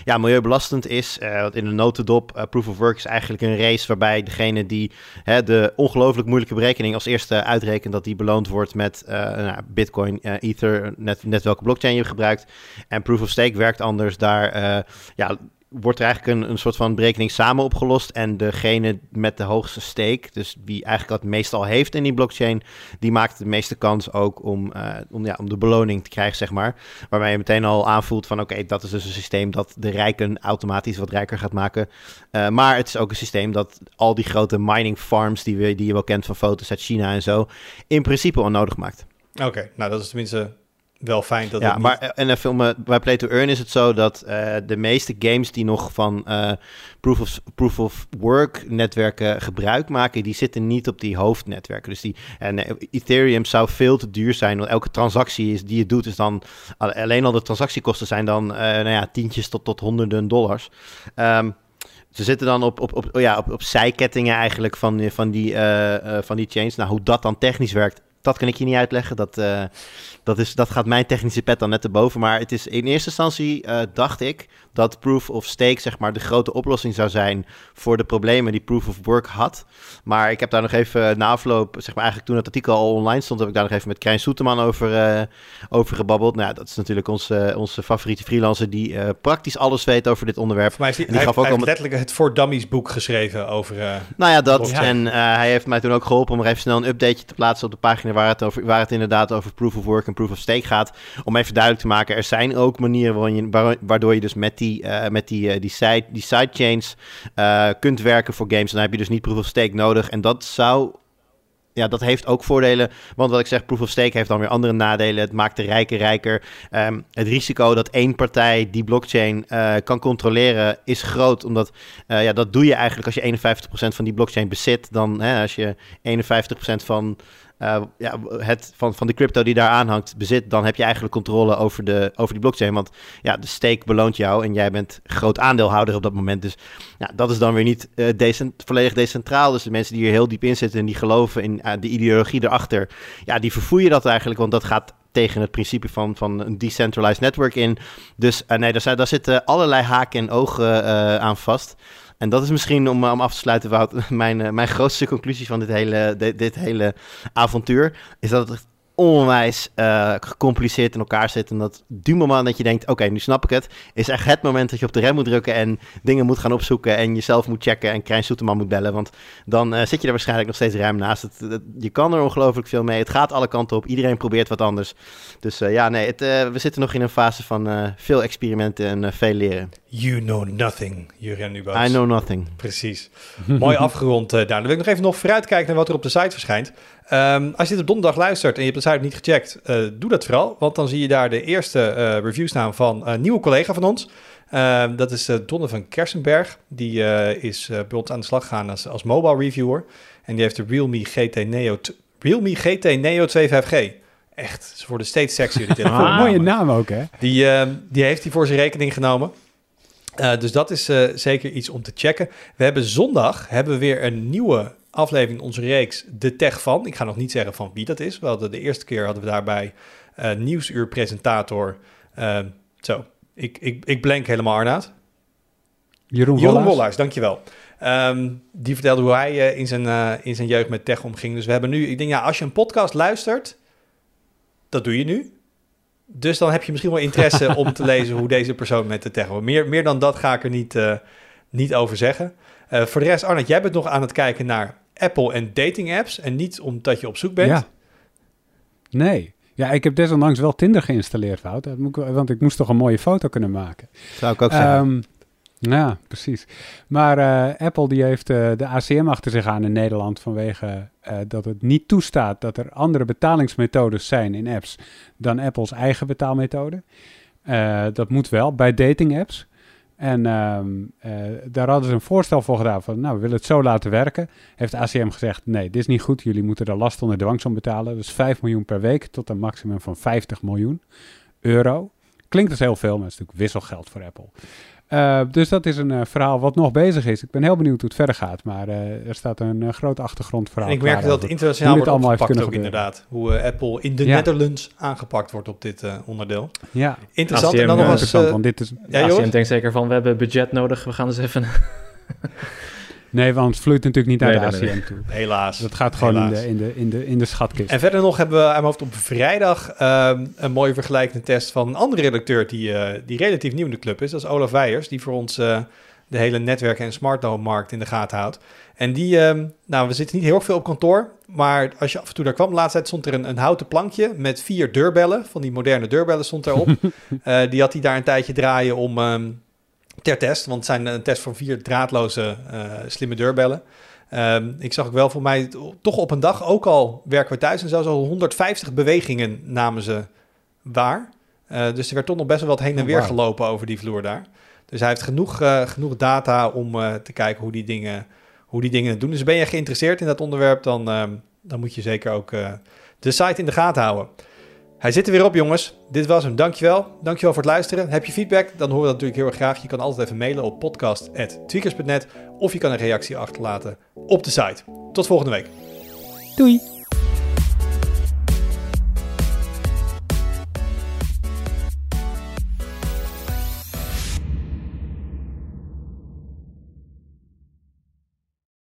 ja, milieubelastend is. Want in de notendop, proof of work is eigenlijk een race waarbij degene die hè, de ongelooflijk moeilijke berekening als eerste uitrekent, dat die beloond wordt met nou, Bitcoin, Ether, net, net welke blockchain je gebruikt. En proof of stake werkt anders. Daar ja, wordt er eigenlijk een, een soort van berekening samen opgelost. En degene met de hoogste stake, dus wie eigenlijk dat meestal heeft in die blockchain, die maakt de meeste kans ook om, eh, om, ja, om de beloning te krijgen, zeg maar. Waarbij je meteen al aanvoelt van oké, dat is dus een systeem dat de rijken automatisch wat rijker gaat maken. Uh, maar het is ook een systeem dat al die grote mining farms die, we, die je wel kent van foto's uit China en zo, in principe onnodig maakt. Oké, nou dat is tenminste wel fijn dat ja, niet- maar en even om, uh, bij Play to Earn is het zo dat uh, de meeste games die nog van uh, proof, of, proof of work netwerken gebruik maken, die zitten niet op die hoofdnetwerken. Dus die en uh, Ethereum zou veel te duur zijn, want elke transactie is, die je doet is dan alleen al de transactiekosten zijn dan nou ja, tientjes tot, tot honderden dollars. Um, ze zitten dan op, op, op, ja, op, op zijkettingen eigenlijk van, van, die, uh, uh, van die chains. Nou, hoe dat dan technisch werkt, dat kan ik je niet uitleggen. Dat, eh, dat, is, dat gaat mijn technische pet dan net erboven. Maar het is in eerste instantie uh, dacht ik dat proof of stake zeg maar de grote oplossing zou zijn voor de problemen die proof of work had. Maar ik heb daar nog even na afloop, zeg maar eigenlijk toen het artikel al online stond, heb ik daar nog even met Krijn Soeterman over, uh, over gebabbeld. Nou, dat is natuurlijk onze, onze favoriete freelancer die praktisch alles weet over dit onderwerp. Maar hij, hij, gaf ook hij heeft letterlijk het voor Dummies boek geschreven over... nou ja, dat. En hij heeft mij toen ook geholpen om er even snel een updateje te plaatsen op de pagina waar het, over, waar het inderdaad over proof of work en proof of stake gaat. Om even duidelijk te maken, er zijn ook manieren je, waardoor je dus met die, uh, met die, uh, die, side, die sidechains uh, kunt werken voor games. Dan heb je dus niet proof of stake nodig. En dat zou ja, dat heeft ook voordelen. Want wat ik zeg, proof of stake heeft dan weer andere nadelen. Het maakt de rijken rijker. Um, het risico dat één partij die blockchain kan controleren is groot. Omdat ja, dat doe je eigenlijk als je 51% van die blockchain bezit. Dan hè, als je 51% van uh, ja, het, van, van de crypto die daar aanhangt bezit, dan heb je eigenlijk controle over, de, over die blockchain. Want ja, de stake beloont jou en jij bent groot aandeelhouder op dat moment. Dus ja, dat is dan weer niet uh, decent, volledig decentraal. Dus de mensen die hier heel diep in zitten en die geloven in uh, de ideologie erachter, ja, die verfoeien dat eigenlijk, want dat gaat tegen het principe van, van een decentralized network in. Dus nee, daar, daar zitten allerlei haken en ogen aan vast. En dat is misschien om, om af te sluiten, Wout, mijn, eh, mijn grootste conclusie van dit hele, dit, dit hele avontuur. Is dat het onwijs uh, gecompliceerd in elkaar zit. En dat du moment dat je denkt, oké, nu snap ik het, is echt het moment dat je op de rem moet drukken en dingen moet gaan opzoeken en jezelf moet checken en Krijn Soeterman moet bellen. Want dan uh, zit je er waarschijnlijk nog steeds ruim naast. Het, je kan er ongelooflijk veel mee. Het gaat alle kanten op. Iedereen probeert wat anders. Dus uh, ja, nee, het, we zitten nog in een fase van veel experimenten en veel leren. You know nothing, Jurgen Nubas. I know nothing. Precies. Mooi afgerond, uh, Dan wil ik nog even nog vooruitkijken naar wat er op de site verschijnt. Um, als je dit op donderdag luistert en je hebt de site niet gecheckt, uh, doe dat vooral. Want dan zie je daar de eerste uh, review staan van een nieuwe collega van ons. Uh, dat is Donne van Kersenberg. Die is bij ons aan de slag gegaan als, als mobile reviewer. En die heeft de Realme GT Neo, Realme GT Neo 25G. Echt, ze worden steeds sexier. Die telefoon. ah, mooie naam ook, hè? Die, ehm, die heeft hij voor zijn rekening genomen. Uh, dus dat is uh, zeker iets om te checken. We hebben zondag hebben we weer een nieuwe aflevering in onze reeks De Tech van. Ik ga nog niet zeggen van wie dat is. We hadden de eerste keer hadden we daarbij uh, nieuwsuurpresentator. zo, ik, ik, ik blank helemaal Arnaud. Jeroen, Jeroen Wollaars. dankjewel. Um, die vertelde hoe hij in, zijn, in zijn jeugd met tech omging. Dus we hebben nu, ik denk ja, als je een podcast luistert, dat doe je nu. Dus dan heb je misschien wel interesse om te lezen hoe deze persoon met de tech meer, meer dan dat ga ik er niet, uh, niet over zeggen. Uh, voor de rest, Arnold, jij bent nog aan het kijken naar Apple en dating apps. En niet omdat je op zoek bent. Ja. Nee. Ja, ik heb desondanks wel Tinder geïnstalleerd, Wout. Want ik moest toch een mooie foto kunnen maken. Zou ik ook zeggen. Um, ja, precies. Maar uh, Apple die heeft uh, de ACM achter zich aan in Nederland vanwege uh, dat het niet toestaat dat er andere betalingsmethodes zijn in apps dan Apples eigen betaalmethode. dat moet wel bij dating apps. En ehm, daar hadden ze een voorstel voor gedaan van, nou, we willen het zo laten werken. Heeft ACM gezegd, nee, dit is niet goed. Jullie moeten er last onder dwangsom betalen. Dus 5 miljoen per week tot een maximum van 50 miljoen euro. Klinkt dus heel veel, maar het is natuurlijk wisselgeld voor Apple. Uh, dus dat is een uh, verhaal wat nog bezig is. Ik ben heel benieuwd hoe het verder gaat, maar uh, er staat een groot achtergrondverhaal. En ik merk dat het internationaal wordt allemaal opgepakt ook inderdaad. Hoe Apple in de ja. Netherlands aangepakt wordt op dit onderdeel. Ja. Interessant. ACM, en dan nog eens, interessant, want dit is... Ja, ACM denkt zeker van, we hebben budget nodig, we gaan eens even... Nee, want het vloeit natuurlijk niet naar nee, de ACM nee, toe. Helaas. Dat gaat gewoon in de, in, de, in, de, in de schatkist. En verder nog hebben we aan mijn hoofd op vrijdag um, een mooie vergelijkende test van een andere redacteur die, uh, die relatief nieuw in de club is. Dat is Olaf Weijers, die voor ons uh, de hele netwerken- en smartphone-markt in de gaten houdt. En die, um, nou, we zitten niet heel erg veel op kantoor, maar als je af en toe daar kwam, de laatste tijd stond er een, een houten plankje met vier deurbellen. Van die moderne deurbellen stond erop. uh, die had hij daar een tijdje draaien om... Um, ter test. Want het zijn een test van vier draadloze uh, slimme deurbellen. Um, ik zag ook wel voor mij toch op een dag, ook al werken we thuis en zo, zo 150 bewegingen namen ze waar. Uh, dus er werd toch nog best wel wat heen en weer oh, wow. gelopen over die vloer daar. Dus hij heeft genoeg, uh, genoeg data om uh, te kijken hoe die, dingen, hoe die dingen doen. Dus ben je geïnteresseerd in dat onderwerp, dan, um, dan moet je zeker ook de site in de gaten houden. Hij zit er weer op, jongens. Dit was hem. Dankjewel. Dankjewel voor het luisteren. Heb je feedback? Dan horen we dat natuurlijk heel erg graag. Je kan altijd even mailen op podcast.tweakers.net of je kan een reactie achterlaten op de site. Tot volgende week. Doei.